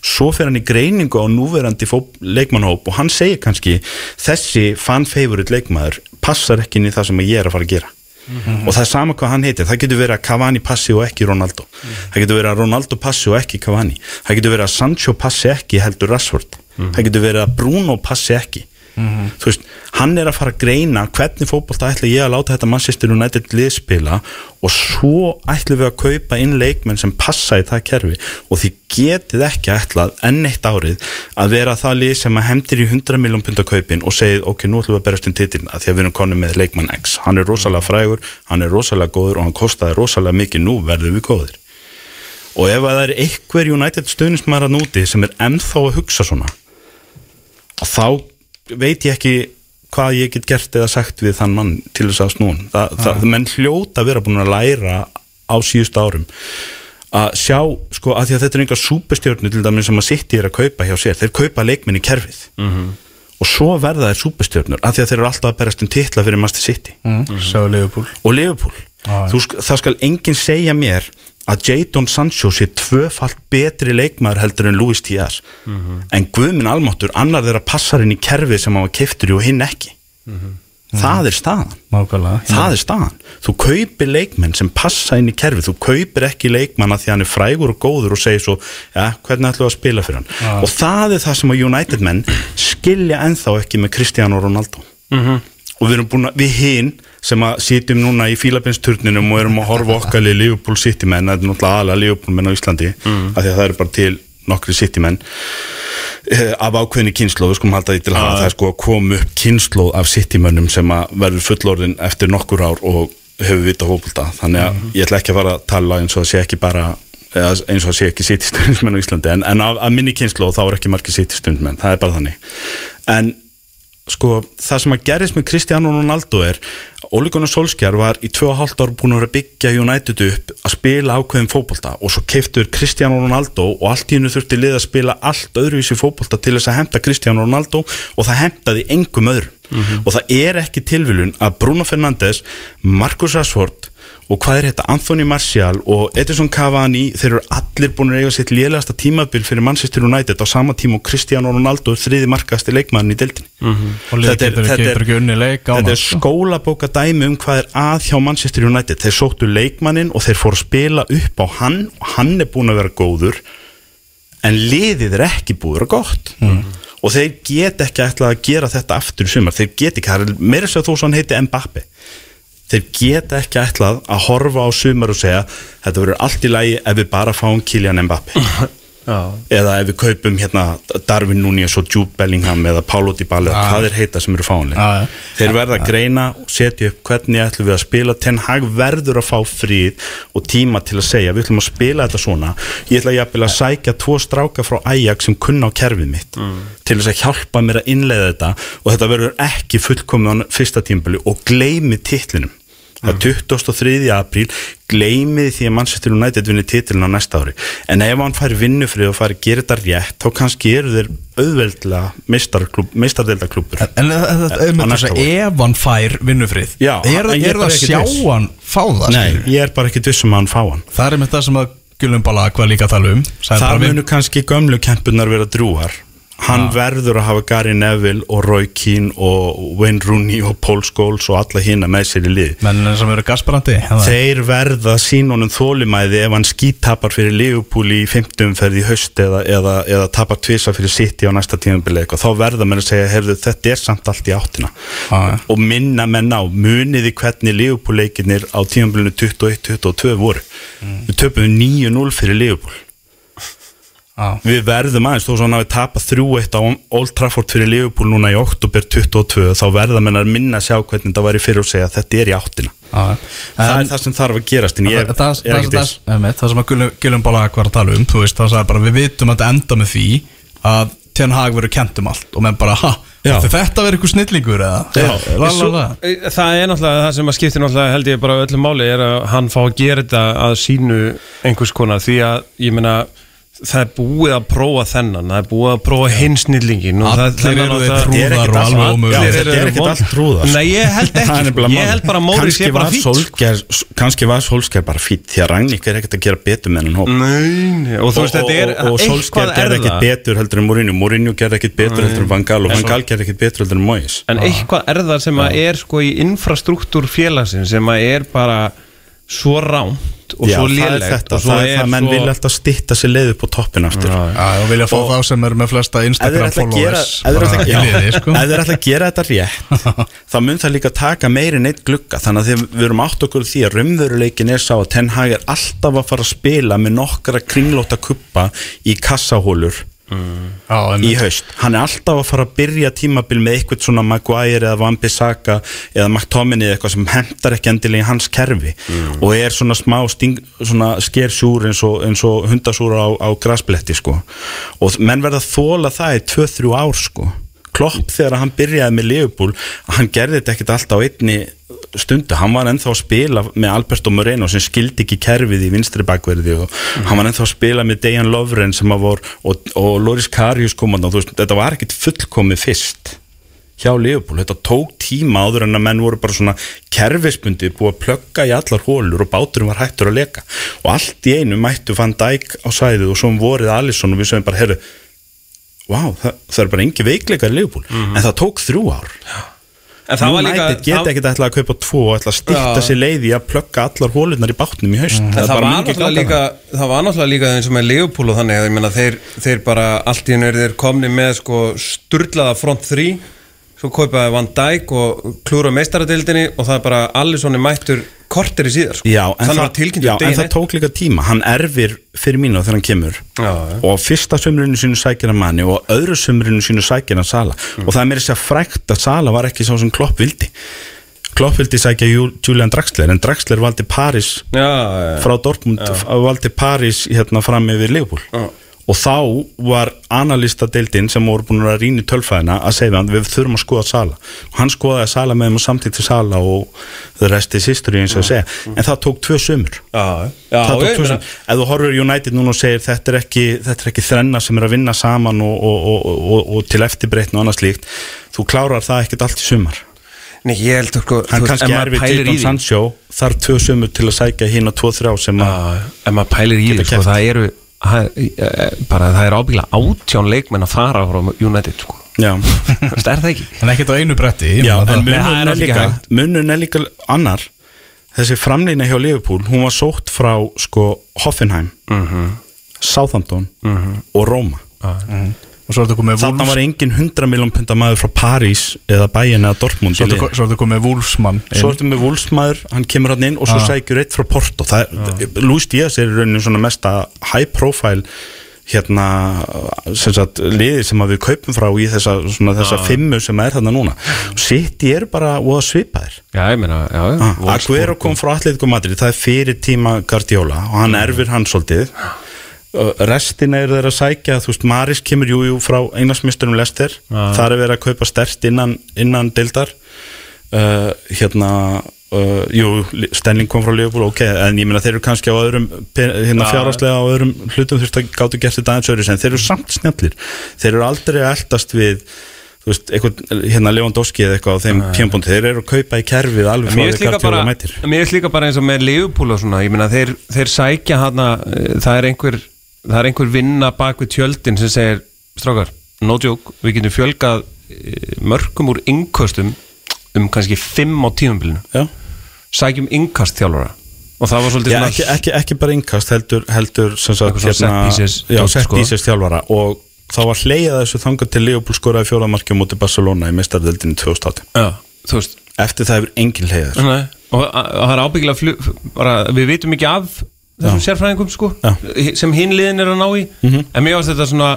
Svo fer hann í greiningu á núverandi leikmannhóp og hann segir kannski þessi fan favorite leikmaður passar ekki inn í það sem ég er að fara að gera. Og það er sama hvað hann heitir. Það getur verið að Cavani passi og ekki Ronaldo. Það getur verið að Ronaldo passi og ekki Cavani. Það getur verið að Sancho passi ekki heldur Rashford. Það getur verið að Bruno passi ekki þú veist, hann er að fara að greina hvernig fótbolta ætla ég að láta þetta Manchester United lið spila og svo ætlum við að kaupa inn leikmenn sem passa í það kerfi. Og því getið ekki ætlað enn eitt árið að vera það lið sem að hendir í 100 miljón punta kaupin og segið ok, nú ætlum við að berast um titilin að því að við erum konum með leikmann X. Hann er rosalega frægur, hann er rosalega góður og hann kostaði rosalega mikið, nú verðum við góðir. Og ef að það er einhver United stuðnismæra núti sem er ennþá að hugsa svona að þá veit ég ekki hvað ég get gert eða sagt við þann mann til þess að snún það, það, menn hljóta að vera búin að læra á síðust árum að sjá, sko, að því að þetta er einhver súpestjörnu til dæmis sem að City er að kaupa hjá sér, þeir kaupa leikminn í kerfið. Og svo verða þeir súpestjörnur að því að þeir eru alltaf að berast um titla fyrir Master City. Sjáðu Liverpool. Og Liverpool. Þú, sk- það skal enginn segja mér að Jadon Sancho sé tvöfalt betri leikmaður heldur en Luis Díaz en Guðminn Almáttur annar þeirra passar inn í kerfi sem hann í og hinn ekki. Það er staðan. Nákvæmlega. Það er staðan, þú kaupir leikmenn sem passa inn í kerfi, þú kaupir ekki leikmann að því hann er frægur og góður og segir svo ja, hvernig ætlum við að spila fyrir hann? Og það er það sem að United menn skilja ennþá ekki með Cristiano Ronaldo og við erum búin að, við hinn sem að sitjum núna í fílabinsturninum og erum að horfa okkar í Liverpool City menn, það er náttúrulega aðalega Liverpool menn á Íslandi af því að það eru bara til nokkri City menn eh, af ákveðinni kynnslóð, við skulum halda því til að það er sko að koma upp kynnslóð af City-mönnum sem að verður fullorðin eftir nokkur ár og hefur vita hópulta þannig að ég ætla ekki að fara að tala eins og það sé ekki bara eins og það sé ekki City-stundismenn á Íslandi. En, en af, af minni kynnslóð þá er ekki margir City-stundismenn, það er bara þannig. En sko það sem að gerist með Cristiano Ronaldo er Ole Gunnar Solskjær var í 2,5 ár búin að byggja United upp að spila ákveðin fótbolta og svo keiftur Cristiano Ronaldo og allt í hennu þurfti lið að spila allt öðruvísi fótbolta til þess að hemta Cristiano Ronaldo og það hemtaði engum öðrum. Og það er ekki tilviljun að Bruno Fernandes, Marcus Rashford og hvað er þetta, Anthony Martial og Edison Cavani, þeir eru allir búin að eiga sitt lélegasta tímabil fyrir Manchester United á sama tíma og Cristiano Ronaldo er þriði markaðasti leikmaðurinn í Og liðið Þetta er- getur, þetta er- Þetta er sko. skólabóka dæmi um hvað er að hjá Manchester United. Þeir sóttu leikmannin og þeir fóru að spila upp á hann og hann er búin að vera góður en liðið er ekki búið að vera gott. Og þeir get ekki að gera þetta aftur í sumar, þeir get ekki, er meira sér þó svo hann heiti Mbappe þeir geta ekki ætlað að horfa á sumar og segja þetta verður allt í lagi ef við bara fáum Kylian Mbappe eða ef við kaupum hérna Darwin Núñez og Jude Bellingham eða Paulo Dybala, eða hvað er heita sem eru fáinlega þeir verða að greina og setja upp hvernig ætlum við að spila. Ten Hag verður að fá frið og tíma til að segja við ætlum að spila þetta svona. Ég ætla jafnvel að sækja tvo stráka frá Ajax sem kunna á kerfið mitt til þess að hjálpa mér að innleiða þetta. Og þetta verður ekki fullkomið á fyrsta tímbili og gleymi titlinum það er 23. apríl gleymið því að Manchester United vinni titilin á næsta ári en ef hann fær vinnufrið og fær að gera þetta rétt þá kannski eru þeir auðveldlega meistardeldaklubur En að ef hann fær vinnufrið Já, Er, er er það að sjá viss. hann fá það Nei, skilurðu? ég er bara ekki vissum að hann fá hann Það er með það sem að Gulum Bala hvað líka að tala um við- munu kannski gömlu kempunar vera drúar Hann verður að hafa Gary Neville og Roy Keane og Wayne Rooney og Paul Scholes og alla hina með sér í lið. Menn sem eru gasparandi Þeir verða sín honum þólimæði ef hann skítapar fyrir Liverpool í 50 umferð í haust eða, eða, eða tapar tvisa fyrir City á næsta tímabili eitthvað, þá verða menn að segja heyrðu, þetta er samt allt í áttina. Já. og minna menn á muniði hvernig Liverpool leikirnir á tímabilinu 21-22 voru. Við töpum 9-0 fyrir Liverpool Já. við verðum aðeins þó svo hann hafi tapað 3-1 á Old Trafford fyrir Liverpool núna í oktober 22 þá verða menn að minna að sjá hvernig það væri fyrir og segja að þetta er í áttina Já. það En- er það sem þarf að gerast en ég það, það, er það, ekkert það, viss það, það sem að Gulum Bala var að tala um þú veist, það sagði bara við vitum að þetta enda með því að Ten Hag verður kent um allt og menn bara, ha, þetta verður eitthvað snillingur eða? Já. la, la, Svo, la. það er náttúrulega það sem að skiptir náttúrulega held ég bara öllu máli er að hann fá að gera þetta að sínu einhvers konar því að ég meina það er búið að prófa þennan það er búið að prófa hinsnillingin Allir eru þeir trúðar og alveg. Já, þetta er ekkert allt trúðar. Nei, ég held ekki, Ég held bara Móri sé bara. Solskjær- Kannski var Solskjær bara fýtt Því að Ragník er ekkert að gera betur með hennan hóp. Nei, og þú veist, þetta er og, Solskjær gerði er ekkert betur heldur en Mourinho. Mourinho gerði ekkert betur heldur en Van Gaal og Van Gaal gerði ekkert betur heldur en Moyes. En eitthvað er það sem að er sko í infrastruktúr félagsins sem að er bara svo rámt og Já, svo er lélegt þetta, og svo það er það að menn svo- vilja alltaf stitta sér leið upp á toppin aftur. Já, og vilja fá þá sem eru með flesta Instagram ætla að gera- followers þeir ætla að- já, liði, sko. þeir ætla að gera þetta rétt þá mun það líka taka meiri neitt glugga. Þannig að við erum átt okkur því að raunveruleikin er sá að Ten Hag er alltaf að fara að spila með nokkra kringlóta kuppa í kassahólur Já, í haust. Hann er alltaf að fara að byrja tímabil með eitthvað svona Maguire eða Van Bissaka eða McTominay eða eitthvað sem hendar ekki endilega í hans kerfi og er svona smá sting, svona skersúr eins og, eins og hundasúr á, á grasbletti sko. Og menn verða að þóla það í 2-3 ár sko. Klopp þegar hann byrjaði með Liverpool hann gerði þetta ekkert alltaf á einni stundu, hann var ennþá að spila með Alberto Moreno sem skildi ekki kerfið í vinstri bakverði og hann var ennþá að spila með Dejan Lovren sem að vor og, og Loris Karius komandan, þú veist, þetta var ekkert fullkomið fyrst hjá Liverpool, þetta tók tíma áður en að menn voru bara svona kerfisbundi búið að plugga í allar hólur og báturinn var hættur að leka. Og allt í einu mættu Van Dijk á sæðu og svo um vorið Alisson og við sögum bara, herru wow, það, það er bara engi veikleikar í Liverpool, en það tók þrjú ár United geta það- ekkert ætla að kaupa tvo og ætla að stýtta Já. sér leiði að plugga allar hólunar í bátnum í haust. Það, bara var líka, það var náttúrulega líka eins og með Leopold og þannig meina þeir, þeir bara allt í er þeir komni með sko sturlaða front 3 svo kaupaði Van Dijk og klúra meistaradildinni og það er bara Alisson er mættur kortir í síðar sko. Já, en, það, að já, en það tók líka tíma Hann erfir fyrir mínu þegar hann kemur Já. Og fyrsta sömrinu sínu sækir hann manni Og öðru sömrinu sínu sækir hann Sala Mm. Og það er mér sér frækt að Sala var ekki sá sem Klopp vildi Klopp vildi sækja Ju- Julian Draxler En Draxler valdi Paris. Frá Dortmund valdi Paris hérna fram yfir Já. Og þá var analistadeildin sem voru búin að rýna í tölfæðina að segja hann við þurfum að skoða Sala. Og hann skoðaði Sala með þeim og samtíkt til Sala og það resti sýstur eins og að segja en það tók tvö sömur sömur ef þú horfur United núna og segir þetta er ekki, þetta er ekki þrenna sem er að vinna saman og, og, og, og, og til eftirbreytn og annað slíkt þú klárar það ekkert allt í sumar. Nei, ég held sko hann þú veist, kannski ef er maður við pælir í Jadon því- Sancho þarf tvö sömur til að sækja hín og tvo þrjá sem að Já, ef maður pælir í því sko, það eru bara það er ábyggilega átján leikmenn að fara frá United sko. veist, er það ekki? En ekkert á einu bretti ég Já, það- það er munun er líka hægt. munun er líka annar. Þessi framlýna hjá Liverpool hún var sótt frá sko Hoffenheim Southampton og Roma. Og er þetta komið þarna Wolves var engin 100 miljón punta maður frá París eða Bayern eða Dortmund Svo er liðinu. svo er þetta komið Wolfsmann inn. svo ertu með Wolfsmaður, hann kemur hann inn og svo Ah. sækjur eitt frá Porto. Það, Luis Díaz er í rauninu svona mesta high profile hérna sem sagt, liði sem að við kaupum frá í þessa, svona, þessa fimmu sem er þarna núna. City er bara og svipaðir. Já, ég meina, já, já. Ah, Aguero kom frá Atletico Madrid það er fyrir tíma Guardiola og hann erfir hann svolítið. Uh, restina er þeir að sækja þú veist, Maris kemur jú, jú frá einasmisturum Lester, Já. þar er verið að kaupa stert innan, innan deildar. Uh, hérna uh, jú, Stenling kom frá Liverpool ok, en ég meina þeir eru kannski á öðrum hérna Já. fjárháslega á öðrum hlutum þú veist að gáttu gert þetta aðeins öðru en þeir eru samt snjallir, þeir eru aldrei að eldast við þú veist, eitthvað, hérna Lewandowski eða eitthvað á þeim tímpúndi, þeir eru að kaupa í kerfið alveg frá því bara mætir Mér finnst líka bara eins og með Liverpool og svona Ég meina, þeir, þeir sækja hana Það er einhver Það er einhver vinna bak við tjöldin sem segir Strákar, no joke, við getum fjölgað eh, mörgum úr innköstum um kannski fimm á tímumbilinu Já. Sækjum innkast þjálfara og það var svolítið Já, svona ekki, ekki, ekki bara innkast heldur, heldur sem sagt, Eitthvað svona set pieces já, dót, set sko. og þá var hleyjað þessu þangað til Leopold skoraði fjóraðmarki á móti Barcelona í mestardeldinu 2018 Já, þú veist. Eftir það hefur engin hleyjað þessu. Nei, og, það er ábyggilega við vitum ekki af þessum sérfræðingum sko, sem hinn liðin er að ná í. Mhm. en mér varst þetta svona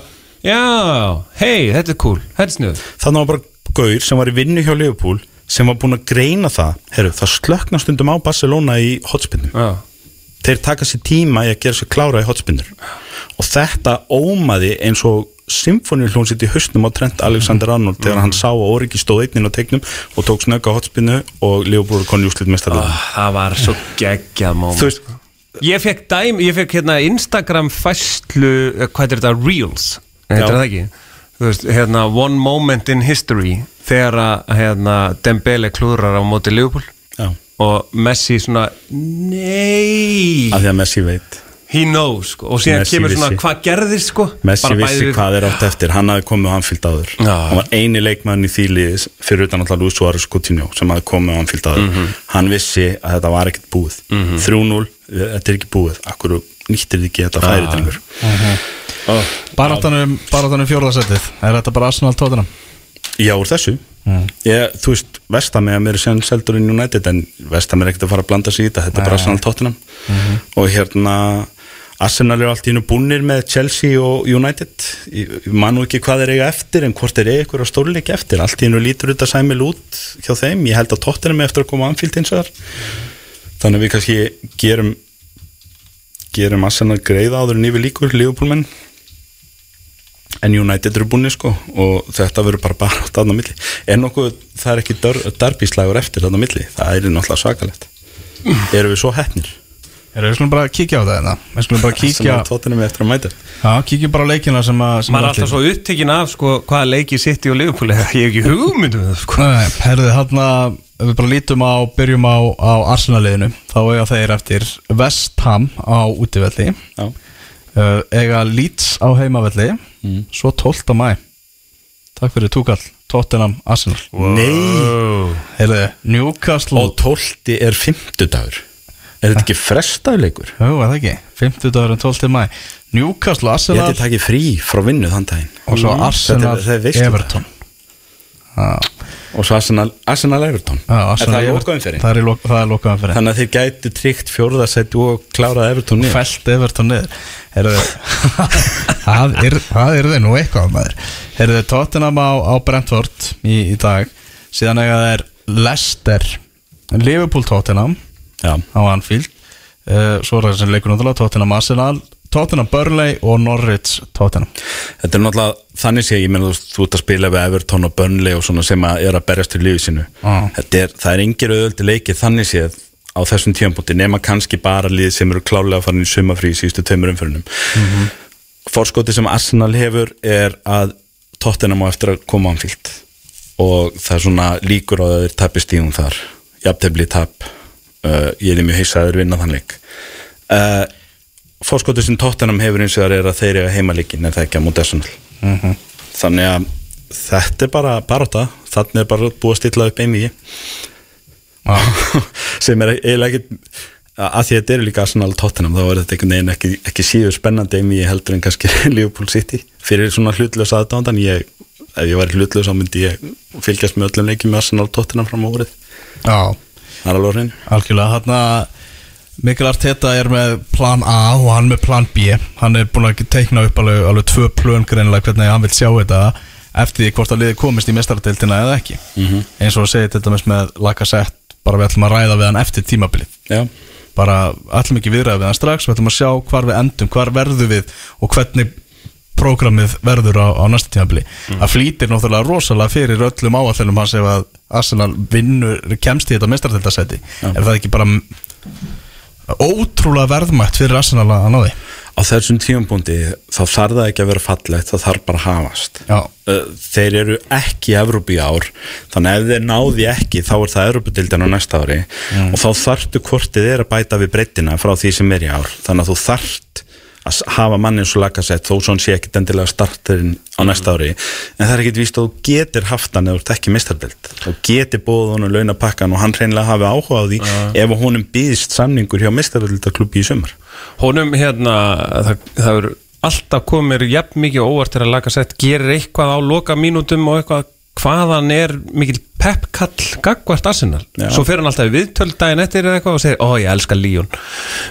já, hei, þetta er cool, þetta er sniður þannig var bara Gaur sem var í vinnu hjá Leopold sem var búinn að greina það. Herru, það slökna stundum á Barcelona í hotspinnum já. þeir taka sér tíma í að gera sér klára í hotspinnur og þetta ómaði eins og symfónihljónsitt í hausnum á Trent Alexander Arnold þegar hann sá að Origi stóð einnin á teiknum og tók snögga hotspinnu og Leopold konni úslit mestarlega oh, það var svo geggjað moment. Þú veist, Ég fekk dæm, ég fekk hérna Instagram fæslu, eh, hvað er þetta, Reels heitir það ekki? Þú veist, hérna, one moment in history þegar að, hérna, Dembele klúrar á móti Liverpool. Já. og Messi svona nei! Af því að Messi veit he knows, sko, og síðan Messi kemur svona vissi. hvað gerðist, sko? Messi Bara vissi bæði við- hvað er átt eftir. Hann hafði komið á Anfield áður. Já. Hann var eini leikmann í þýlið fyrir utan alltaf Luis Suárez Coutinho sem hafði komið á Anfield áður. Mhm. Hann vissi að þetta var ekkert búið. 3-0, þetta er ekki búið. Akkur nýttir þið ekki þetta Ah. færi drengur Baráttanum, baráttanum fjórðasettið. Er þetta bara Arsenal tóttina? Já, úr þessu. Ég, Þú veist, Vestam er mér sem seldur inn United en Vestam er ekkert að fara að blanda sig í þetta. Þetta er bara Arsenal Tottenham. Og hérna Arsenal eru allt í hennu búnir með Chelsea og United. Ég, ég man nú ekki hvað þeir eiga eftir en hvort þeir eiga á stórleik eftir. Allt í hennu lítur þetta sæmil út hjá þeim. Ég held að Tottenham er eftir að koma á Anfield eins og þar þannig að við kannski gerum gerum Arsenal greiða áður en yfir líkur Liverpoolmenn. En United eru búinni sko og þetta verður bara bara átt aðna milli. En nokkuð, það er ekki darbíslægur eftir aðna milli, það er náttúrulega svakalegt eru við svo hefnir Erum við skulum bara kíkja á það hérna? Við skulum bara sem kíkja að tóttunum eftir að mæta. Já, kíkjum bara á leikina sem að sem maður er alltaf svo upptekinn af, sko, hvaða leiki sitt í og Liverpool ég hef ekki hugmyndum það, sko. Nei, herðu, hann að við bara lítum á, byrjum á, á Arsenal-liðinu þá eiga þeir eftir West Ham á útivelli. Já. uh, eiga Leeds á heimavelli. Svo 12. mæ Takk fyrir túkall, Tottenham Arsenal. Nei, Herðu, Newcastle og tólti er fimmtudagur er þetta ekki frestaðleikur? Jú, er það ekki, 50 dagurinn 12. mæ Newcastle Ég Arsenal. ætti takið frí frá vinnu þann daginn. Og svo Mm. Arsenal er- það er. Everton. Og svo Arsenal, Arsenal Everton. Já, Er Arsenal það í Everton. lokaumferðin? Það er, það er lokaðan fyrir Þannig að þeir gætu tryggt fjórðasætti og klárað Everton niður. Fælt Everton niður. Það, er, það er þið nú eitthvað maður. Herðu, Tottenham á, á Brentford í, í dag. Síðan eiga þeir Leicester. Liverpool Tottenham Já, á Anfield. Uh, svo er það sem leikur náttúrulega Tottenham Arsenal Tottenham Burnley og Norwich Tottenham. Þetta er náttúrulega þannig sé ég þú, veist, þú ert að spila við Everton og Burnley og svona sem að er að berjast til lífi sínu. Já. Þetta er, það er engir auðvöldi leikir þannig séð á þessum tímapunkti nema kannski bara lið sem eru klálega farin í sumafrí í síðustu tveimur umfyrinum mm -hmm. Forskoti sem Arsenal hefur er að Tottenham á eftir að koma ánfílt og það er svona líkur á að þeir tapir stíðum þar. Jafntefli tap uh, ég er mjög heissaður vinna þann leik. Uh, Forskoti sem Tottenham hefur eins og það er að þeir eru heimaleikin en það ekki að múti Arsenal? Þannig að þetta er bara baróta, þannig er bara búið að stilla upp einvigi sem er eiginlega ekki að því að þetta eru líka Arsenal Tottenham þá er þetta einhvern veginn ekki, ekki síður spennandi einvigi heldur en kannski Liverpool City. Fyrir svona hlutlaus aðdándan ég, ef ég var hlutlaus þá myndi ég fylgjast með öllum leikjum með Arsenal Tottenham fram á órið Já, það er alveg hrein algjörlega hann að Mikkel Arteta er með plan A og hann með plan B. Hann er búin að teikna upp alveg, alveg tvö plön greinilega hvernig hann vil sjá þetta eftir því hvort að liði komist í mestaradeildina eða ekki. Mhm. eins og að segja þetta með Lacazette bara við ætlum að ræða við hann eftir tímabilið. Já, bara ætlum ekki viðræða við hann strax við ætlum að sjá hvar við endum, hvar verðum við og hvernig prógramið verður á, á næsta tímabili. Það flýtir náttúrulega rosalega fyrir öllum áallunum hans ef að Arsenal vinnur kemst í þetta mestartildasæti er það ekki bara ótrúlega verðmætt fyrir Arsenal að ná því? Á þessum tímapunkti þá þarf það ekki að vera fallegt það þarf bara að hafast. Já. Þeir eru ekki Evrópi ár þannig að ef þeir náði ekki þá er það Evrópudildin á næsta ári. Og þá þarftu kortið er að bæta við breytina frá því sem er í ár. Þannig að þú þarft að hafa manni eins og lagasett þó svo hann sé ekkit endilega starterinn á næsta ári. En það er ekkit víst að þú getur haft hann ef þú ert ekki mistardild þú getur bóð honum launapakkan og hann hreinlega hafi áhuga á því ef honum býðist samningur hjá mistardeldaklubbi í sumar. Honum hérna, það, það er alltaf komir jafn mikið óvart til að laga sett gerir eitthvað á loka mínútum og eitthvað hvaðan er mikil peppkall gagvart Arsenal. Já. svo fer hann alltaf í viðtöld daginn eftir eða eitthvað og segir, ó ég elska Líón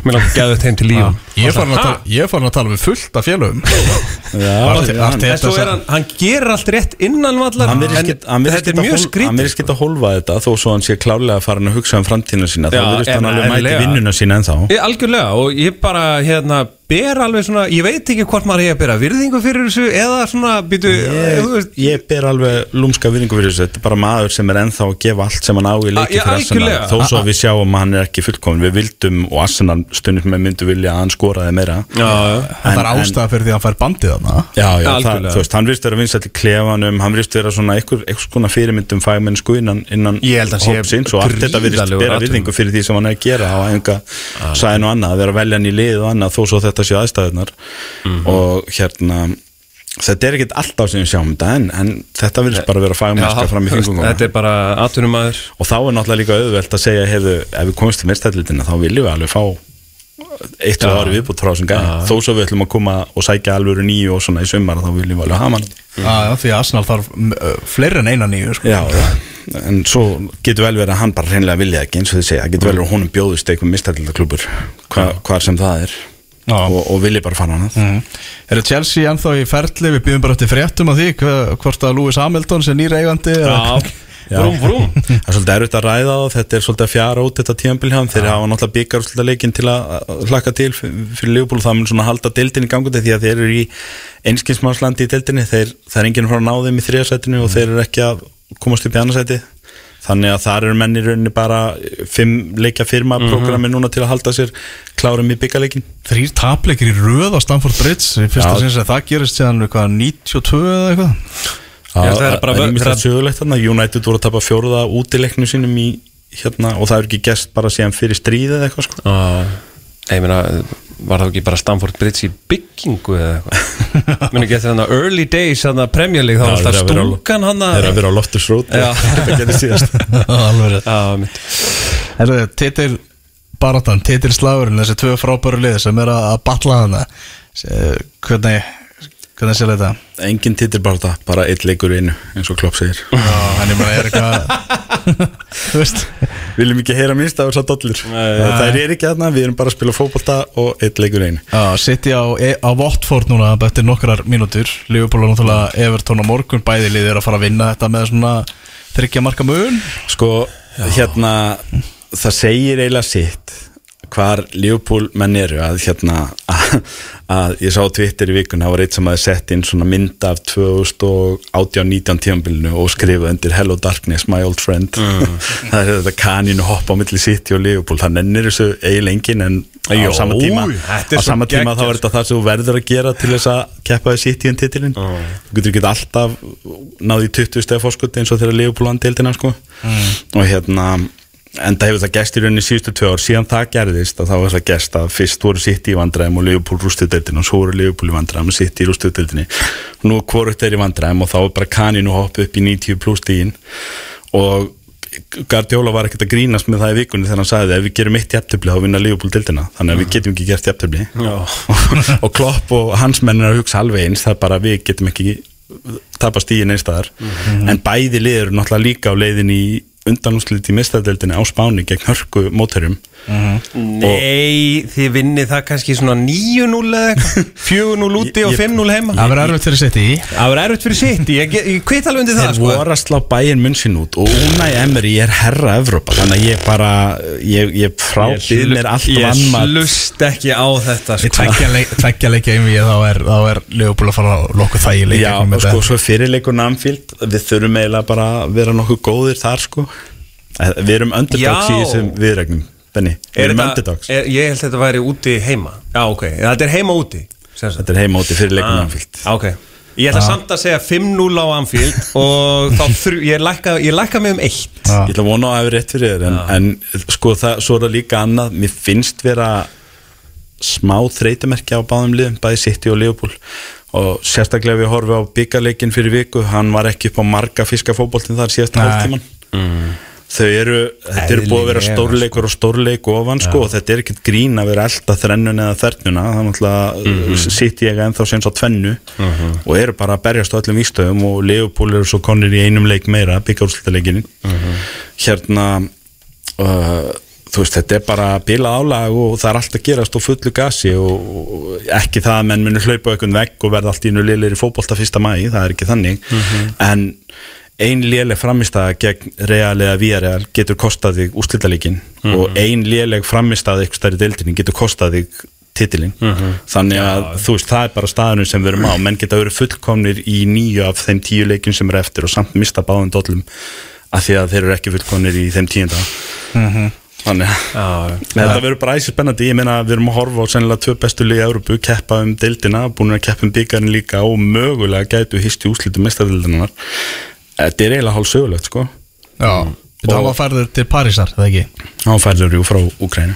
mér langar gæðu þetta heim til Líón ég farin að tala, ég farin að tala við fullt af félögum. En er hann, hann gerir allt rétt innan vallar. Hann en hann þetta er mjög hól- hann skrítið virðist geta hólfa þetta þó svo hann sé klálega farin að hugsa um framtíðina sína. Þá Já, virðist hann en- alveg mæti vinnuna sína ennþá. Ég, algjörlega og ég bara hérna ber alveg svona, ég veit ekki hvort maður er að bera virðingu fyrir þessu eða svona býtu, þú ég, ég ber alveg lúmska vinningu fyrir þessu. Þetta er bara maður sem er ennþá að gefa allt sem hann á í leiki Ah, já, fyrir Arsenal þó svo að við sjáum að hann er ekki fullkomin við vildum og Arsenal stundum með myndu vilja að hann skoraði meira. Það er ástæða fyrir því að hann fær bandið þarna Já, já, það, Algjörlega. þú veist, hann virðist vera vinsætt í klefanum, hann virðist vera svona einhver, einhver skona fyrirmyndum fagmennsku innan, innan hann sé hópsins og allt þetta virðist atvinnu. virðingu fyrir því sem hann er að gera á enga sæðin og annað, að vera að velja hann í lið og annað þó svo þetta séu aðstæðunar Mhm. og hérna þetta er ekkert alltaf sem við sjáum þetta en, en þetta virðist bara vera fagmennska fram í fingungum Þetta er bara atvinnumæður. Og þá er náttúrulega líka auðvelt að segja hefðu, ef við komumst til mérstæðlitina þá viljum við alveg fá eitt og ári viðbútt frá þessum gæði þó svo við ætlum að koma og sækja alvöru nýju og svona í sumar þá viljum við alveg hafa hann Já, já, því að Arsenal þarf fleiri en eina nýju sko. Já, já, en svo getur vel verið að hann bara hreinlega vilja ekki eins og þið segja, getur vel verið að honum bjóðust eitthvað mistættildaklubur, hva, hvar sem það er. Og, og vilja bara fara hann mm. Er það Chelsea ennþá í ferli? Við býðum bara eftir fréttum af því hvort að Lewis Hamilton sem nýra eigandi. Vrúm, vrúm Það er svolítið erfitt að ræða á, þetta er svolítið að fjara út þetta tíðanbíl hjá þeim, þeir hafa náttúrulega svolítið leikin til að hlakka til fyrir Leopold, það mun svona halda deildin í gangundi því að þeir eru í einskinsmannslandi í deildinni, þeir, það er enginn frá að ná þeim í þriðasætinu og þeir eru ekki að komast upp í annarsæti þannig að þar eru menn í rauninni bara fimm leikja firma programmi núna til að halda sér klárum í byggarleikin Þrýr tapleikir í röð á Stamford Bridge í fyrsta Já. sinns að það gerist síðan eitthvað 92 eða eitthvað. Já, það er bara- mjög sögulegt þarna. United voru að tapa fjóruða útileiknu sínum í hérna og það er ekki gest bara síðan fyrir stríðið eitthvað sko Já, ég meina, var það ekki bara Stamford Bridge í byggingu eða eitthvað? Ekki eftir þannig early days þannig að Premier League, þá var alltaf að stúkan hann þeir eru að vera á Loftus Road Já. þetta gerði síðast. Alveg. Já, mitt Herðu, titil baratan, titil slagurinn þessi tvö frábæru lið sem er að að batla hana hvernig hvernig sér þetta? engin titil bara þetta, bara eitt leikur í einu eins og Klopp segir. Já, en ég meina er eitthvað þú veist. Viljum ekki heyra minnst af þess að dollur. Það er ekki þarna, við erum bara að spila fótbolta og eitt leikur í einu. Já, sitt ég á, e- á Watford núna eftir nokkrar mínútur. Liverpool er náttúrulega Everton á morgun bæði lið er að fara að vinna þetta með svona þryggja marka mun. Sko, hérna það segir eiginlega sitt hvar Leopold menn eru að hérna að, að ég sá á Twitter í vikun það var eitt sem hafi sett inn svona mynd af 2018-19 tímanbylunu og skrifað undir Hello Darkness, my old friend. Það er þetta kaninu hoppa á milli City og Leopold, það nennir þessu eiginlega engin en á Jó, sama tíma á sama tíma þá er þetta það sem þú verður að gera til þess að keppa við City en titilin þú getur ekki alltaf náði í 20 steg fórskut eins og þegar Leopold hann deildina sko. Og hérna en það hefur það gæst í rauninni síðustu tvö ár. Síðan það gerðist að það var það gæst að fyrst voru sitt í vandræðum og Leopold rústuð deildin og svo voru Leopold í vandræðum og sitt í rústuð deildinni. Og nú hvorugt er í vandræðum og þá er bara kaninu hopp upp í 90 pluss stígin og Guardiola var ekkert að grínast með það í vikunni þegar hann sagði ef við gerum eitt jæftöfli þá vinna Leopold deildina. Þannig að við getum ekki gert jæftöfli og Klopp og hans menn er að hugsa alveg eins það er bara við getum ekki tapa stígin einstæðar en bæði lið eru náttúrulega líka á leiðin í undanúslit í mistæðdeldinni á Spáni gegn hörku mótherjum Nei, þið vinnið það kannski svona 9-0 eða eitthvað. 4-0 úti og Ég- 5-0 heima. Það verður erfitt fyrir sitt í Það var erfitt fyrir sitt, ég, ég, ég kvitt alveg undir það þeir sko. voru að slá bæinn munn sín út og Unai Emery er herra Evrópa þannig að ég bara ég, ég frábið mér allt Ég vannmatt slust ekki á þetta Í sko. tveggja leik- tveggja leikja einvið þá er, þá er Leopold að fara að lokka það í leik Já, og sko, svo fyrirleikur Namfield við þurfum eiginlega bara að vera nokkuð góðir þar sko. Eh, við erum Benni, Er þetta- er, Ég held að þetta væri úti heima. Já, ok, þetta er heima úti þetta er heima úti fyrirleikur Ah, Namfield Ok. Ég ætla samt að segja 5-0 á Anfield og þá þrjú, ég lækka, ég lækka mig um eitt. Ég ætla að vona að hefur rétt fyrir þér en, en sko það, svo er það líka annað. Mér finnst vera smá þreytumerki á báðum liðum bæði City og Leopold og sérstaklega ef við horfum á byggarleikin fyrir viku hann var ekki upp á marga fiskafóboltin þar síðasta hálftíman þau eru, þetta eru búið að vera stórleikur og stórleik ofan sko og þetta er ekkert grín að vera elda þrennun eða þernuna það er náttúrulega City eiga ennþá sinns á tvennu og eru bara að berjast á öllum vístöðum og Leopold eru svo konir í einum leik meira byggjársleikinu hérna uh, þú veist, þetta er bara bilað álag og það er allt að gerast á fullu gasi og, og ekki það að menn muni hlaupa einhvern vegg og verða allt í nú liðlir í fótbolta fyrsta mæ, það er ekki þannig. En ein léleg framistæða gegn Real eða Villarreal getur kostað þig úrslitalíkin og ein léleg framistæða eitthvað stærri deildinni getur kostað þig titilin þannig að þú veist það er bara staðunum sem við erum á. Menn geta verið fullkomnir í nýju af þeim tíu leikin sem eru eftir og samt mista báðum dollum að því að þeir eru ekki fullkonir í þeim tíunda. Þannig að þetta verður bara æsir spennandi ég meina við erum að horfa á sennilega tvö bestu liði í Európu keppa um deildina, búin að keppa um byggarinn líka og mögulega gætu hist í úslitu mestardildinar þetta er eiginlega hálf sögulegt sko. Já, það var færður til Parísar, eða ekki? hann færður jú frá Úkrænu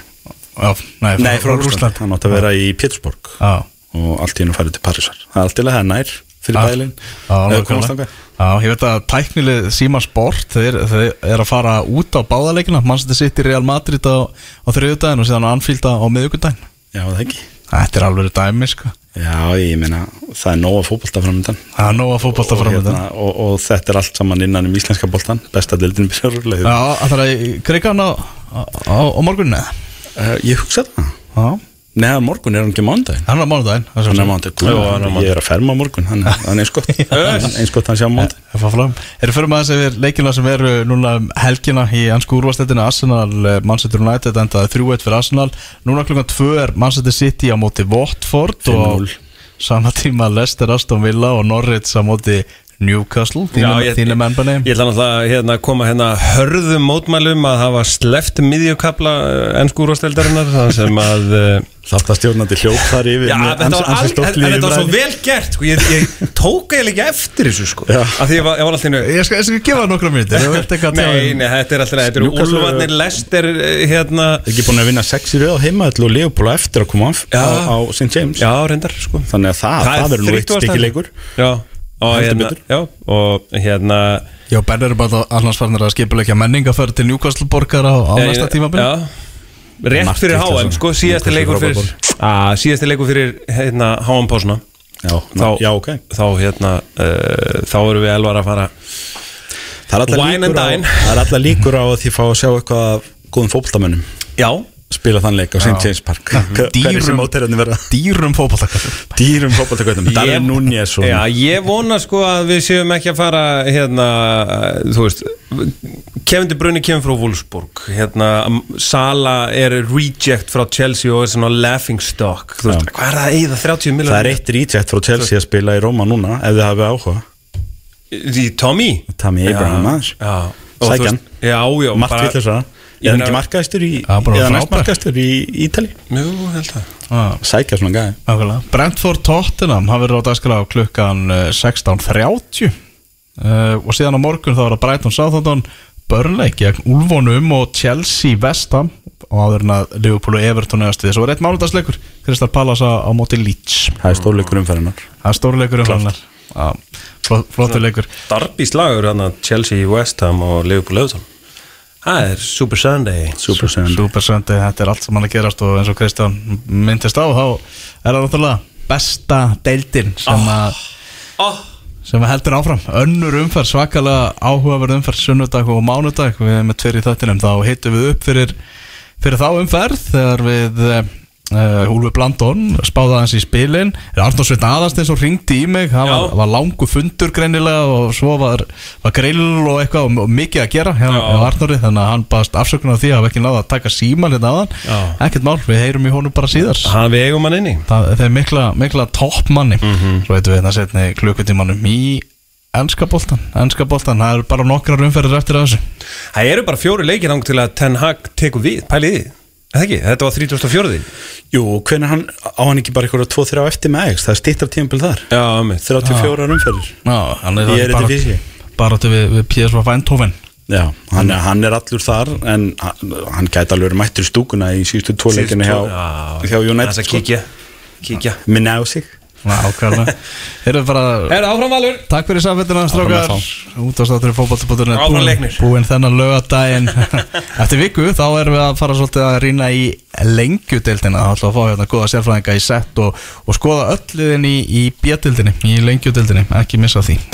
Já, nei, nei frá Rúsland, hann átti að vera í Pétursborg. Já, og allt í hennu færður til Parísar. Það er allt það er nær fyrir Já. bælinn Já. Já, ég veit að tæknilið Sima Sport þeir, þeir er að fara út á báðaleikina Manchester City Real Madrid á, á þriðudaginn og síðan á Anfield á, miðvikudaginn. Já það ekki. Þetta er alveg dæmi sko já ég meina það er nóga fótbolta framöndan Það er nóg að fótbolta og, hérna, og, og þetta er allt saman innan um íslenska boltan besta deildin byrjarlega Já, það er að greika hann á, á, á, morgunni eða? uh, ég hugsa það. Já, neða morgun er hann ekki mánudaginn hann er er hann er mánudaginn, ég er að ferma morgun hann, hann er eins gott eins gott hann sé á mánudaginn Það fá fram. Erum fyrir maður að segja leikina sem eru núna um helgina í ansku úrvastættinu Arsenal, eh, Manchester United endaði 3-1 fyrir Arsenal. Núna klukkan 2 er Manchester City á móti Watford og 5-0. sama tíma Leicester, Aston Villa og Norwich á móti Newcastle. Þínu, Já, ég- ætla náttúrulega að hérna, koma hérna hörðum mótmælum að hafa sleft miðjukabla ennsku úrvasteldarinnar þannig sem að þar yfir með þetta var, ansi al, stórt en, þetta var svo vel gert sko. ég, ég tók eiginlega ekki eftir þessu sko. Að því ég var, ég var alltaf innu Ég skal, gefa nokkra myndir. Nei, um- nei, þetta er alltaf Þetta eru Úlfarnir, Lester hérna ekki búin að vinna sex í rauð á heimaðall og á eftir að koma af á, á St. James Já, reyndar sko. þannig að það, það, verður nú eitt 30. stykkileikur Já, og hérna, já, og hérna Já, Ben eru bara annars farnir að skipulegja menningaferð til Newcastle borgar á, á næsta tímabili. Já, rétt fyrir HM sko, síðasti leikur fyrir að, síðasti leikur fyrir hérna, HM pásuna já, Þá- já, ok. þá hérna uh, þá erum við elvar að fara það er alltaf líkur á, dine. það er alltaf líkur á að því fá að sjá eitthvað af góðum fótboltamönnum. Já, spila þann leik á St. James Park Dýrum- Dýrum fótballtakastum. dýrum fótboltakveitum Darvin Núñez og Já, ég vona sko að við séum ekki að fara hérna, þú veist Kevin De Bruyne kemur frá Wolfsburg hérna, Sala er reject frá Chelsea og er svona laughing stock þú veist, Já. hvað er það að eyða 30 miljonar? það er eitt reject frá Chelsea að spila í Róma núna ef þið hafið áhuga Í Tommy? Tammy Abraham þú Sækjan. margt bara- vitlega Ég er hann meina- ekki markaðistur í eða næst markaðistur í Ítali Jú, held að sækja svona gæði. Brentford Tottenham hann verður á dagskrá klukkan eh, 16.30 uh, og síðan á morgun þá er það Brighton Southampton Burnley gegn Ulfonum og Chelsea Vestham og áður en að Liverpool og Everton eðast við svo er eitt mánudagsleikur Kristal Palace á, á móti Leeds. Það er stórleikur umferðinar það er stórleikur um hann flottur leikur. Darby slagur hann að Chelsea, West Ham og Liverpool Everton Það er Super Sunday. Super Sunday. Super Sunday, þetta er allt sem hann að gerast og eins og Kristján myndist á þá er það náttúrulega besta deildin sem að oh. sem heldur áfram. Önnur umferð, svakalega áhugaverð umferð sunnudag og mánudag. Við erum með tver í þættinum, þá hittum við upp fyrir, fyrir þá umferð þegar við uh, Úlfi Blandón spáði aðeins í spilin. Arnór Sveinn Aðarsteins og ringdi í mig. Það var, var langu fundur greinilega og svo var, var grill og eitthvað og, og mikið að gera hjá, Já. hjá Arnóri. Þannig að hann baðast afsökunar á því að hafa ekki náða að taka síman hérna aðan, ekkert mál, við heyrum í honum bara síðar. Hann við eigum hann inni. Það, það er mikla, mikla toppmanni. Mhm. svo veitum við þetta setni klukkutímanum í ennska boltan, ennska boltan það eru bara nokkrar umferðir eftir þessu. Það eru bara fjóri leikir án til að Ten Hag tekur við, pælið Eða ekki, þetta var 34. Jú, hvernig hann, á hann ekki bara eitthvað 2-3 á eftir með Ajax, það er stýttar tímabil þar. Já, mitt 34 umferðir. Já, hann er er bara, bara til við, við PSV Eindhoven. Já, hann, er- hann er allur þar en hann, gæti alveg mættur í stúkuna í síðustu tvo leikinu hjá, hjá United að kíkja, kíkja. Minna á sig Nákvæmlega Erum bara Er áfram valur. Takk fyrir samfittina strákar. Útastáttur í fótballtabótturinn Áfram leiknir. Búinn þennan lögadaginn Eftir viku þá erum við að fara svolítið að rýna í lengjudeildina. Það ætla að fá hérna góða sérfræðinga í sett og, og skoða öll liðin í, í bjöldildinni Í lengjudeildinni, ekki missa því